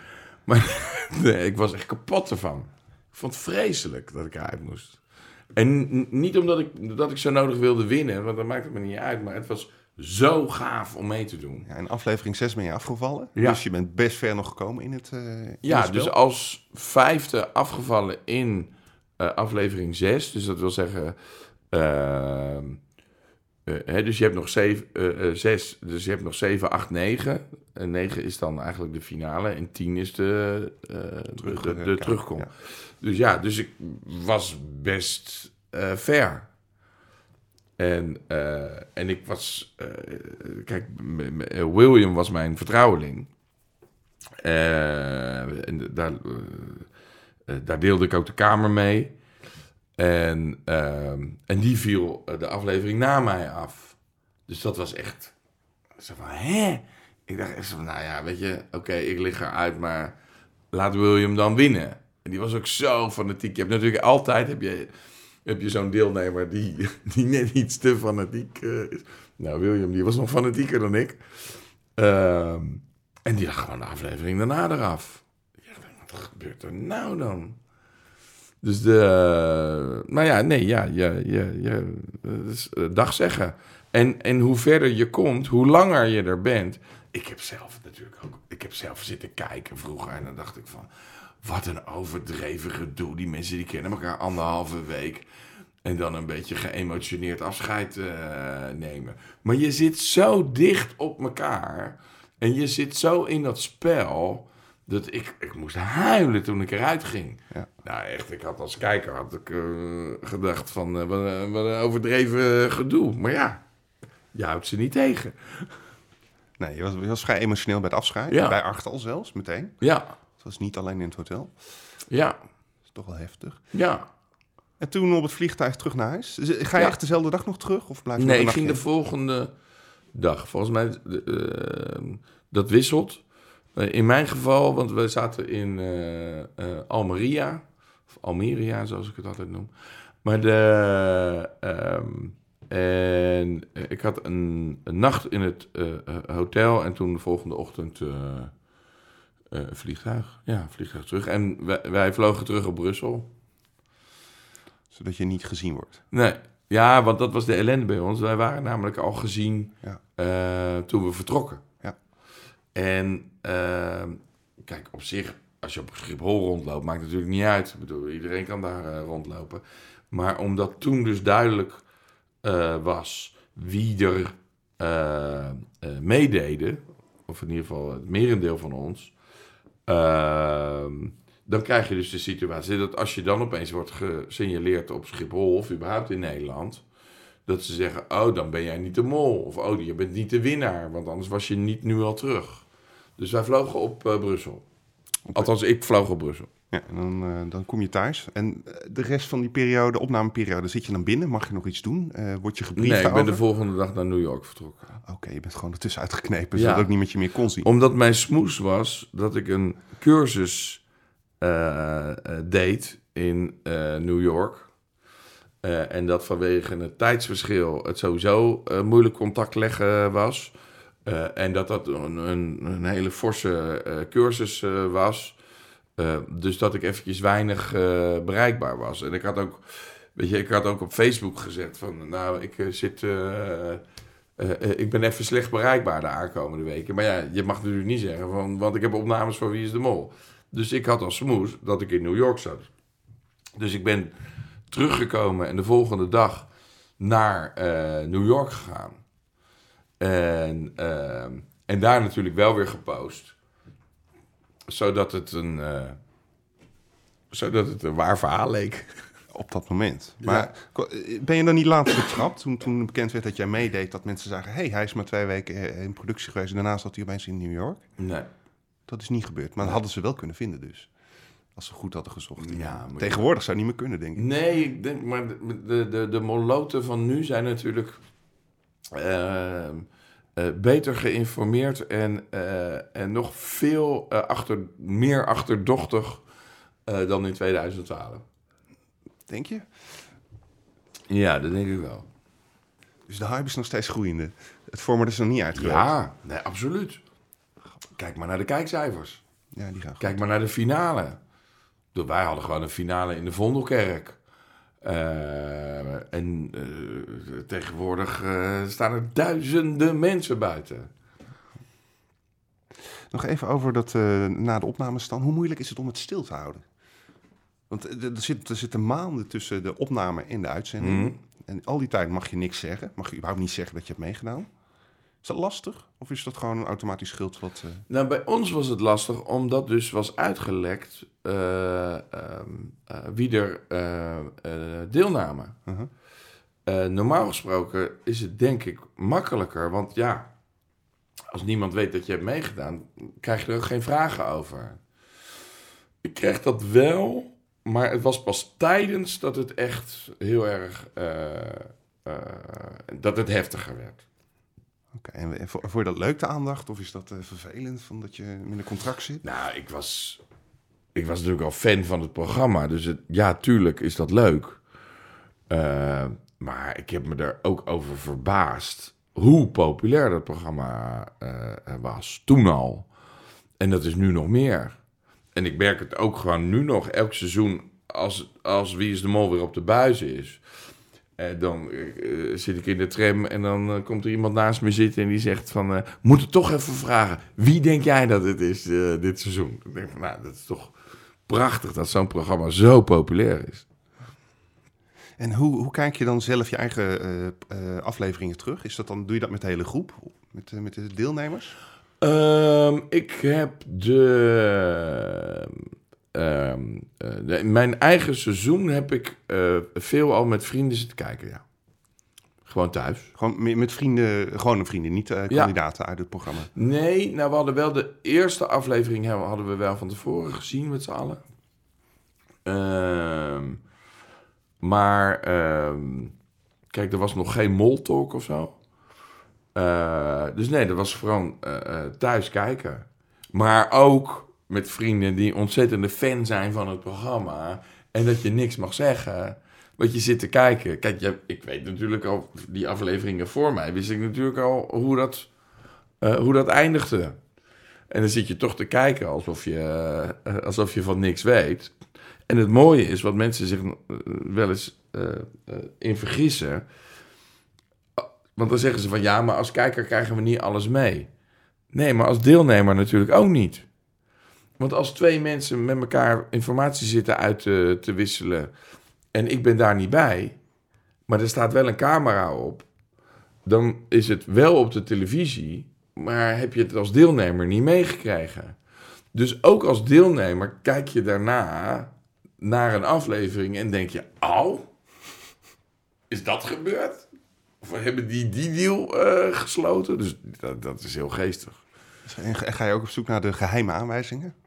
Maar nee, ik was echt kapot ervan. Ik vond het vreselijk dat ik eruit moest. En niet omdat ik, dat ik zo nodig wilde winnen, want dat maakt het me niet uit. Maar het was zo gaaf om mee te doen. Ja, in aflevering 6 ben je afgevallen. Ja. Dus je bent best ver nog gekomen in het, in Ja, het dus als vijfde afgevallen in eh, aflevering 6. Dus dat wil zeggen. ehm, eh, hè, dus je hebt nog zeven, eh, eh, zes, dus je hebt nog 7, 8, 9. En 9 is dan eigenlijk de finale. En 10 is de, Terug- de, de, de ja, terugkom. ja. Dus ja, dus ik was best ver. En, eh, en ik was. kijk, William was mijn vertrouweling. En daar, daar deelde ik ook de kamer mee. En, ehm, en die viel eh, de aflevering na mij af. Dus dat was echt. Zo van, hè? Ik dacht van, nou ja, weet je, oké, ik lig eruit, maar laat William dan winnen. En die was ook zo fanatiek. Je hebt natuurlijk altijd heb je, heb je zo'n deelnemer die, die net iets te fanatiek eh, is. Nou, William, die was nog fanatieker dan ik. Ehm, en die lag gewoon de aflevering daarna eraf. Ja, wat gebeurt er nou dan? Dus de. Nou ja, nee, ja, je, je, je, dus, eh, dag zeggen. En, en hoe verder je komt, hoe langer je er bent. Ik heb zelf natuurlijk ook. Ik heb zelf zitten kijken vroeger. En dan dacht ik van. Wat een overdreven gedoe. Die mensen die kennen elkaar anderhalve week. En dan een beetje geëmotioneerd afscheid eh, nemen. Maar je zit zo dicht op elkaar. En je zit zo in dat spel. Dat ik, ik moest huilen toen ik eruit ging. Ja. Nou echt, ik had als kijker had ik, eh, gedacht van eh, wat, een- wat een overdreven gedoe. Maar ja, je houdt ze niet tegen. Nee, je was, je was vrij emotioneel bij het afscheid. Ja. Bij Achtel zelfs, meteen. Ja, Het was niet alleen in het hotel. ja, Dat is toch wel heftig. ja. En toen op het vliegtuig terug naar huis. Eh, Ga je Ja. echt dezelfde dag nog terug? Of blijf je Nee, ik ging de volgende dag. Volgens mij, eh, dat wisselt. Eh, in mijn geval, want we zaten in eh, eh, Almeria. Of Almeria, zoals ik het altijd noem. Maar de... ehm, en ik had een, een nacht in het hotel en toen de volgende ochtend een vliegtuig. Ja, een vliegtuig terug. En wij, wij vlogen terug op Brussel. Zodat je niet gezien wordt. Nee, ja, want dat was de ellende bij ons. Wij waren namelijk al gezien Ja. toen we vertrokken. En eh, kijk, op zich, als je op Schiphol rondloopt, maakt het natuurlijk niet uit. Ik bedoel, iedereen kan daar eh, rondlopen. Maar omdat toen dus duidelijk eh, was wie er eh, meededen, of in ieder geval het merendeel van ons, ehm, dan krijg je dus de situatie dat als je dan opeens wordt gesignaleerd op Schiphol of überhaupt in Nederland, dat ze zeggen, oh, dan ben jij niet de mol. Of oh, je bent niet de winnaar, want anders was je niet nu al terug. Dus wij vlogen op eh, Brussel. Althans, ik vloog op Brussel. Ja, en dan, eh, dan kom je thuis. En eh, de rest van die periode, opnameperiode, zit je dan binnen? Mag je nog iets doen? Word je gebriefd Nee, ik ben de volgende dag naar New York vertrokken. Oké, je bent gewoon ertussen uitgeknepen, Ja. zodat ik niet met je meer kon zien. Omdat mijn smoes was dat ik een cursus deed in New York. En dat vanwege het tijdsverschil het sowieso moeilijk contact leggen was. Eh, en dat dat een, een, een hele forse eh, cursus eh, was. Dus dat ik eventjes weinig bereikbaar was. En ik had ook, weet je, ik had ook op Facebook gezet van, nou, ik zit, ik ben even slecht bereikbaar de aankomende weken. Maar ja, je mag natuurlijk niet zeggen, van, want ik heb opnames van Wie is de Mol. Dus ik had als smoes dat ik in New York zat. Dus ik ben teruggekomen en de volgende dag naar New York gegaan. En, ehm, en daar natuurlijk wel weer gepost. Zodat het een, eh, zodat het een waar verhaal leek. op dat moment. Maar eh, ben je dan niet later betrapt toen, toen bekend werd dat jij meedeed... dat mensen zagen, hey, hij is maar twee weken eh, in productie geweest... en daarna zat hij opeens in New York? Nee. Dat is niet gebeurd. Maar dat hadden ze wel kunnen vinden dus. Als ze goed hadden gezocht. Ja, Tegenwoordig zou het niet meer kunnen, denk ik. Nee, ik denk, maar de, de, de, de moloten van nu zijn natuurlijk eh, eh, beter geïnformeerd en, eh, en nog veel eh, achter, meer achterdochtig dan in 2012. Denk je? Ja, dat denk ik wel. Dus de hype is nog steeds groeiende. Het format is nog niet uitgewerkt. Ja, nee, absoluut. Kijk maar naar de kijkcijfers. Ja, die gaan. Kijk maar naar de finale. Wij hadden gewoon een finale in de Vondelkerk. Eh, en eh, tegenwoordig eh, staan er duizenden mensen buiten. Nog even over dat na de opnames dan. Hoe moeilijk is het om het stil te houden? Want er, zit, er zitten maanden tussen de opname en de uitzending. Mhm. En al die tijd mag je niks zeggen. Mag je überhaupt niet zeggen dat je hebt meegedaan. Is dat lastig? Of is dat gewoon een automatisch schild wat... eh, Nou, bij ons was het lastig omdat dus was uitgelekt ehm, eh, wie er deelnamen. uh-huh. Normaal gesproken is het denk ik makkelijker, want ja, als niemand weet dat je hebt meegedaan, krijg je er ook geen vragen over. Ik kreeg dat wel, maar het was pas tijdens dat het echt heel erg, dat het heftiger werd. Oké, en en vo- vond je dat leuk, de aandacht? Of is dat eh, vervelend, van dat je in een contract zit? Nou, ik was, ik was natuurlijk al fan van het programma. Dus het, ja, tuurlijk is dat leuk. Eh, maar ik heb me er ook over verbaasd hoe populair dat programma eh, was. Toen al. En dat is nu nog meer. En ik merk het ook gewoon nu nog. Elk seizoen als, als Wie is de Mol weer op de buis is. Eh, dan eh, zit ik in de tram en dan eh, komt er iemand naast me zitten en die zegt van... moet het toch even vragen, wie denk jij dat het is dit seizoen? Ik denk van, nou, dat is toch prachtig dat zo'n programma zo populair is. En hoe, hoe kijk je dan zelf je eigen afleveringen terug? Is dat dan, doe je dat met de hele groep? Met, met de deelnemers? Ehm, ik heb de, ehm, eh, Mijn eigen seizoen heb ik eh, veel al met vrienden zitten kijken, ja. Gewoon thuis. Gewoon met, vrienden, gewone vrienden, niet eh, kandidaten uit het programma. Nee, nou we hadden wel de eerste aflevering hebben- hadden we wel van tevoren gezien met z'n allen. Ehm, maar ehm, kijk, er was nog geen moltalk of zo. Dus nee, dat was gewoon thuis kijken. Maar ook met vrienden die ontzettende fan zijn van het programma. En dat je niks mag zeggen. Want je zit te kijken. Kijk, ik weet natuurlijk al, die afleveringen voor mij, wist ik natuurlijk al hoe dat, eh, hoe dat eindigde. En dan zit je toch te kijken alsof je, eh, alsof je van niks weet. En het mooie is, wat mensen zich eh, wel eens in vergissen. Want dan zeggen ze van ja, maar als kijker krijgen we niet alles mee. Nee, maar als deelnemer natuurlijk ook niet. Want als twee mensen met elkaar informatie zitten uit te, te wisselen en ik ben daar niet bij, maar er staat wel een camera op, dan is het wel op de televisie, maar heb je het als deelnemer niet meegekregen. Dus ook als deelnemer kijk je daarna naar een aflevering en denk je, au, is dat gebeurd? Of hebben die die deal eh, gesloten? Dus dat, dat is heel geestig. En ga je ook op zoek naar de geheime aanwijzingen?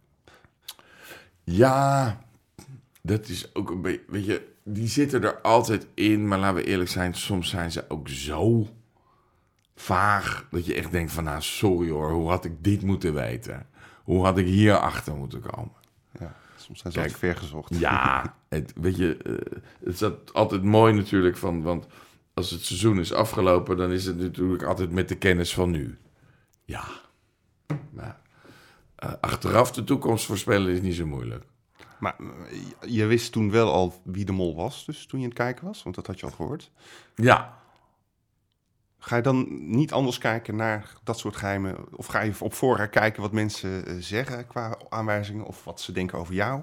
Ja, dat is ook een beetje. Weet je, die zitten er altijd in, maar laten we eerlijk zijn, soms zijn ze ook zo vaag dat je echt denkt: van nou, sorry hoor, hoe had ik dit moeten weten? Hoe had ik hier achter moeten komen? Ja, soms zijn ze Kijk. ook ver gezocht. Ja, het, weet je, eh, het is altijd mooi natuurlijk van, want als het seizoen is afgelopen, dan is het natuurlijk altijd met de kennis van nu. Ja, maar eh, achteraf de toekomst voorspellen is niet zo moeilijk. Maar eh, je wist toen wel al wie de mol was, dus toen je aan het kijken was, want dat had je al gehoord. Ja, Ga je dan niet anders kijken naar dat soort geheimen? Of ga je op voorraad kijken wat mensen eh, zeggen qua aanwijzingen of wat ze denken over jou?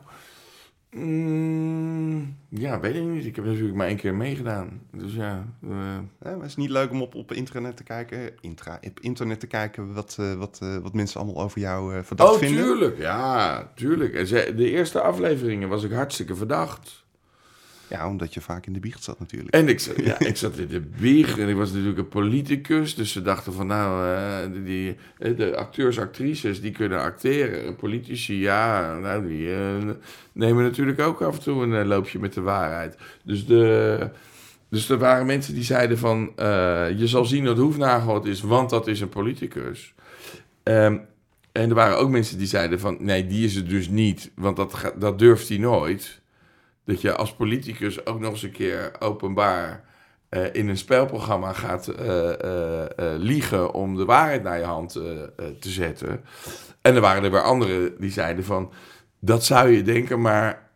Mm, ja, weet ik niet. Ik heb natuurlijk maar één keer meegedaan. Dus ja. maar is het niet leuk om op, op internet te kijken, intra, op internet te kijken wat, eh, wat, eh, wat mensen allemaal over jou eh, verdacht Oh, vinden? tuurlijk. Ja, tuurlijk. De eerste afleveringen was ik hartstikke verdacht. Ja, omdat je vaak in de biecht zat natuurlijk. En ik, ja, ik zat in de wieg en ik was natuurlijk een politicus. Dus ze dachten van nou, eh, die, eh, de acteurs, actrices, die kunnen acteren. Politici, ja, nou, die eh, nemen natuurlijk ook af en toe een loopje met de waarheid. Dus, de, dus er waren mensen die zeiden van, je zal zien dat Hoefnagel het is, want dat is een politicus. Ehm, en er waren ook mensen die zeiden van, nee, die is het dus niet, want dat, dat durft hij nooit dat je als politicus ook nog eens een keer openbaar eh, in een spelprogramma gaat eh, eh, liegen om de waarheid naar je hand te zetten. En er waren er weer anderen die zeiden van, dat zou je denken, maar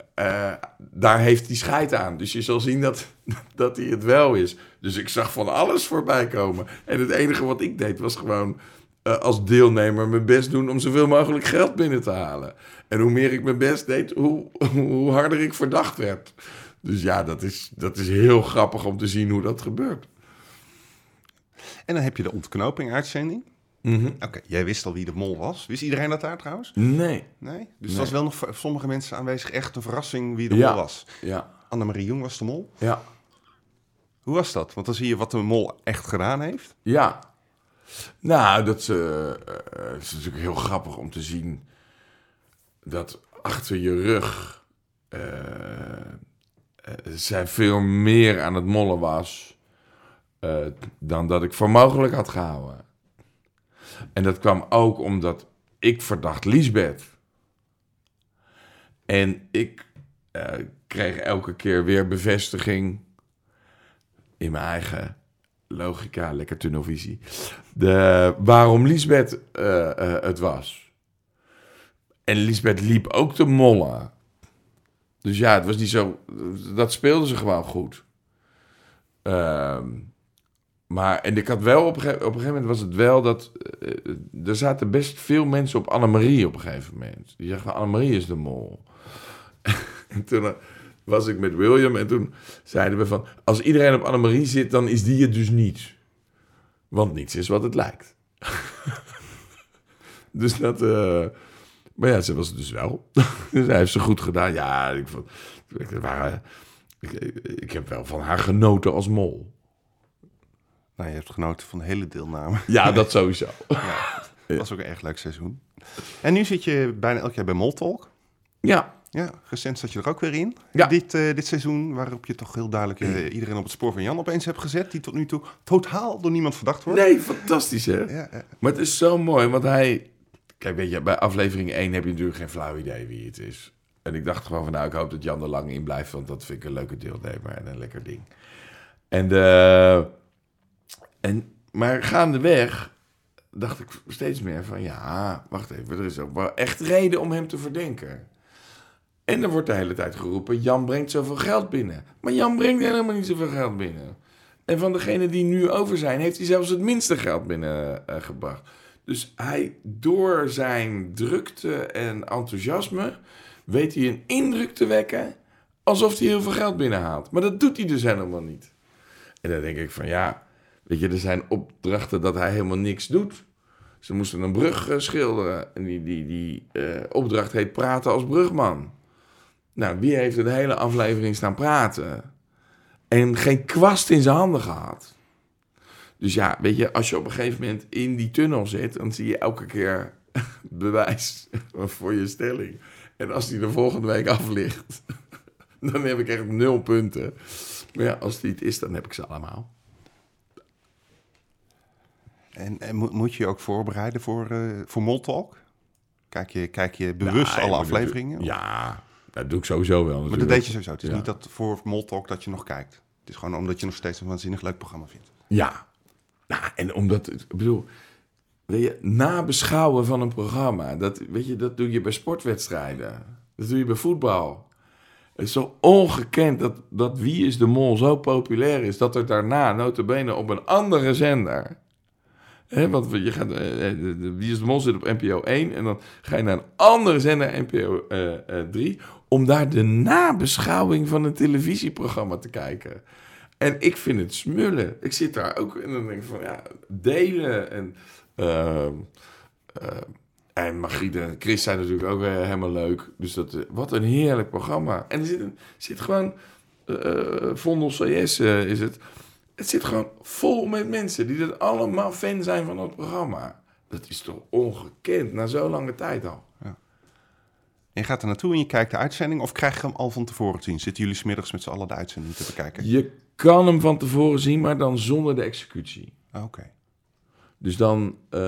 daar heeft hij scheid aan. Dus je zal zien dat, dat hij het wel is. Dus ik zag van alles voorbij komen. En het enige wat ik deed was gewoon eh, als deelnemer mijn best doen om zoveel mogelijk geld binnen te halen. En hoe meer ik mijn best deed, hoe, hoe harder ik verdacht werd. Dus ja, dat is, dat is heel grappig om te zien hoe dat gebeurt. En dan heb je de ontknoping-uitzending. Oké, jij wist al wie de mol was. Wist iedereen dat daar trouwens? Nee. Nee? Dus Nee. het was wel nog voor sommige mensen aanwezig echt een verrassing wie de Ja. mol was. Ja. Annemarie Jong was de mol. Ja. Hoe was dat? Want dan zie je wat de mol echt gedaan heeft. Ja. Nou, dat eh, eh, is natuurlijk heel grappig om te zien dat achter je rug eh, zij veel meer aan het mollen was dan dat ik voor mogelijk had gehouden. En dat kwam ook omdat ik verdacht Liesbeth. En ik kreeg elke keer weer bevestiging in mijn eigen logica, lekker tunnelvisie. De, waarom Liesbeth eh, eh, het was. En Liesbeth liep ook te mollen. Dus ja, het was niet zo. Dat speelde ze gewoon goed. Ehm, maar, en ik had wel op op een gegeven moment was het wel dat. eh, er zaten best veel mensen op Annemarie op een gegeven moment. Die zeggen: Annemarie is de mol. en toen was ik met William en toen zeiden we van... Als iedereen op Annemarie zit, dan is die het dus niet. Want niets is wat het lijkt. dus dat... eh, maar ja, ze was het dus wel. dus hij heeft ze goed gedaan. Ja, ik, vond, ik, waren, ik, ik heb wel van haar genoten als mol. Nou, je hebt genoten van de hele deelname. Ja, dat sowieso. Het was ook een erg leuk seizoen. En nu zit je bijna elk jaar bij Moltalk. Ja, Ja, recent zat je er ook weer in. Ja. Dit, eh, dit seizoen, waarop je toch heel duidelijk eh, iedereen op het spoor van Jan opeens hebt gezet. Die tot nu toe totaal door niemand verdacht wordt. nee, fantastisch hè. Ja, ja. Maar het is zo mooi, want hij... Kijk, weet je, bij aflevering 1 heb je natuurlijk geen flauw idee wie het is. En ik dacht gewoon van, nou, ik hoop dat Jan er lang in blijft, want dat vind ik een leuke deelnemer en een lekker ding. En, de, en maar gaandeweg dacht ik steeds meer van, ja, wacht even, er is ook wel echt reden om hem te verdenken. En er wordt de hele tijd geroepen, Jan brengt zoveel geld binnen. Maar Jan brengt helemaal niet zoveel geld binnen. En van degenen die nu over zijn, heeft hij zelfs het minste geld binnengebracht. dus hij, door zijn drukte en enthousiasme, weet hij een indruk te wekken alsof hij heel veel geld binnenhaalt. Maar dat doet hij dus helemaal niet. En dan denk ik van ja, weet je, er zijn opdrachten dat hij helemaal niks doet. Ze moesten een brug eh, schilderen. En die, die, die eh, opdracht heet praten als brugman. Nou, wie heeft er de hele aflevering staan praten? En geen kwast in zijn handen gehad. Dus ja, weet je, als je op een gegeven moment in die tunnel zit, dan zie je elke keer bewijs voor je stelling. En als die de volgende week af ligt, dan heb ik echt nul punten. Maar ja, als die het is, dan heb ik ze allemaal. En, en moet- moet je je ook voorbereiden voor, eh voor Moltalk? Kijk je, kijk je bewust Ja, alle afleveringen? Ja, dat doe ik sowieso wel Maar dat natuurlijk. deed je sowieso. Het is Ja. niet dat voor Moltalk dat je nog kijkt. Het is gewoon omdat je nog steeds een waanzinnig leuk programma vindt. Ja. Nou, en omdat, ik bedoel, weet je, nabeschouwen van een programma, dat, weet je, dat doe je bij sportwedstrijden. Dat doe je bij voetbal. Het is zo ongekend dat, dat Wie is de Mol zo populair is, dat er daarna, notabene op een andere zender... Want je gaat, eh, eh, Wie is de Mol zit op NPO 1 en dan ga je naar een andere zender, NPO eh, 3, om daar de nabeschouwing van een televisieprogramma te kijken. En ik vind het smullen. Ik zit daar ook en dan denk ik van ja, delen. En, eh, en Margriet en Chris zijn natuurlijk ook eh, helemaal leuk. Dus dat, wat een heerlijk programma. En er zit, een, zit gewoon Vondel CS is het. Het zit gewoon vol met mensen die dat allemaal fan zijn van het programma. Dat is toch ongekend, na zo lange tijd al. En je gaat er naartoe en je kijkt de uitzending of krijg je hem al van tevoren te zien? Zitten jullie smiddags met z'n allen de uitzending te bekijken? Je kan hem van tevoren zien, maar dan zonder de executie. Ah, Oké. Dus dan, eh,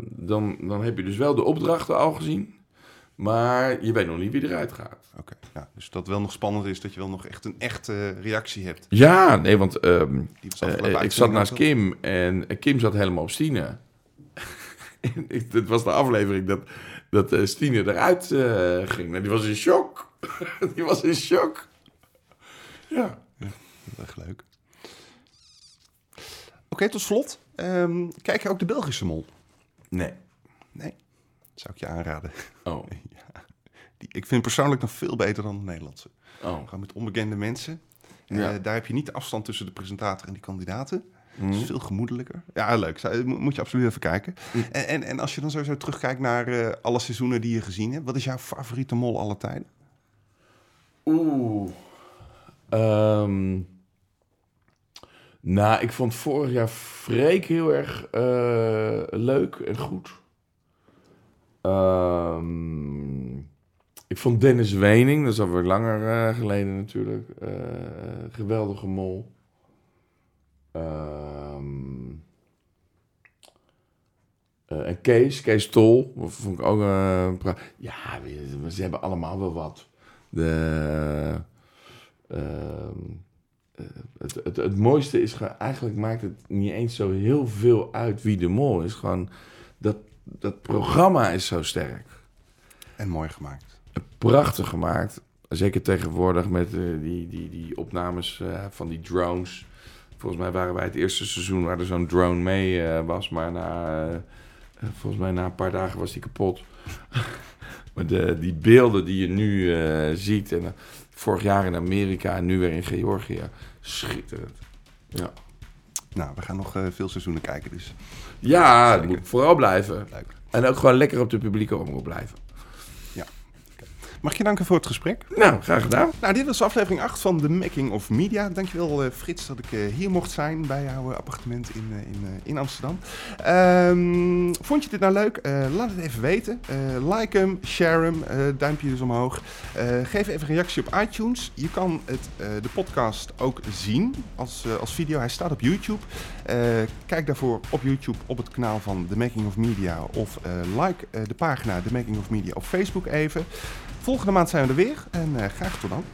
dan, dan heb je dus wel de opdrachten al gezien. Maar je weet nog niet wie eruit gaat. Oké, ja, dus dat wel nog spannend is dat je wel nog echt een echte reactie hebt. Ja, nee, want ehm, eh, ik zat naast Kim en Kim zat helemaal op Stine. En Dit was de aflevering dat, dat eh, Stine eruit eh, ging. Nou, die was in shock. die was in shock. Ja. wel. Echt leuk. Oké, tot slot. Ehm, kijk je ook de Belgische mol? Nee. Nee, zou ik je aanraden. Oh. Die, ik vind persoonlijk nog veel beter dan de Nederlandse. Oh. Gewoon met onbekende mensen. Eh, daar heb je niet de afstand tussen de presentator en die kandidaten. Het is veel gemoedelijker. Ja, leuk. Zou- mo- Moet je absoluut even kijken. En, en, en als je dan sowieso terugkijkt naar eh, alle seizoenen die je gezien hebt, wat is jouw favoriete mol alle tijden? Oeh. Ehm, nou, ik vond vorig jaar Freek heel erg eh, leuk en goed. Ehm, ik vond Dennis Wening, dat is alweer langer eh, geleden natuurlijk, eh, geweldige mol. Ehm, eh, en Kees, Kees Tol, vond ik ook... ja, ze hebben allemaal wel wat. De, ehm, eh, het, het, het mooiste is gewoon, eigenlijk maakt het niet eens zo heel veel uit wie de mol is. Gewoon dat, dat programma is zo sterk. En mooi gemaakt. Prachtig gemaakt. Zeker tegenwoordig met eh, die, die, die opnames eh, van die drones. Volgens mij waren wij het eerste seizoen waar er zo'n drone mee eh, was. Maar na, volgens mij na een paar dagen was die kapot. maar de, die beelden die je nu ziet. En, vorig jaar in Amerika en nu weer in Georgië. Schitterend. Ja, Nou, we gaan nog veel seizoenen kijken, dus ja moet vooral blijven. leuk. En ook gewoon lekker op de publieke omroep blijven. Mag ik je danken voor het gesprek? Nou, graag gedaan. Nou, dit was aflevering 8 van The Making of Media. Dankjewel eh, Frits dat ik eh, hier mocht zijn bij jouw eh, appartement in, in, in Amsterdam. Ehm, vond je dit nou leuk? Laat het even weten. Like hem, share hem, duimpje dus omhoog. Geef even een reactie op iTunes. Je kan het, de podcast ook zien als, als video. Hij staat op YouTube. Kijk daarvoor op YouTube op het kanaal van The Making of Media. Of like de pagina The Making of Media op Facebook even. Volgende maand zijn we er weer en eh, graag tot dan.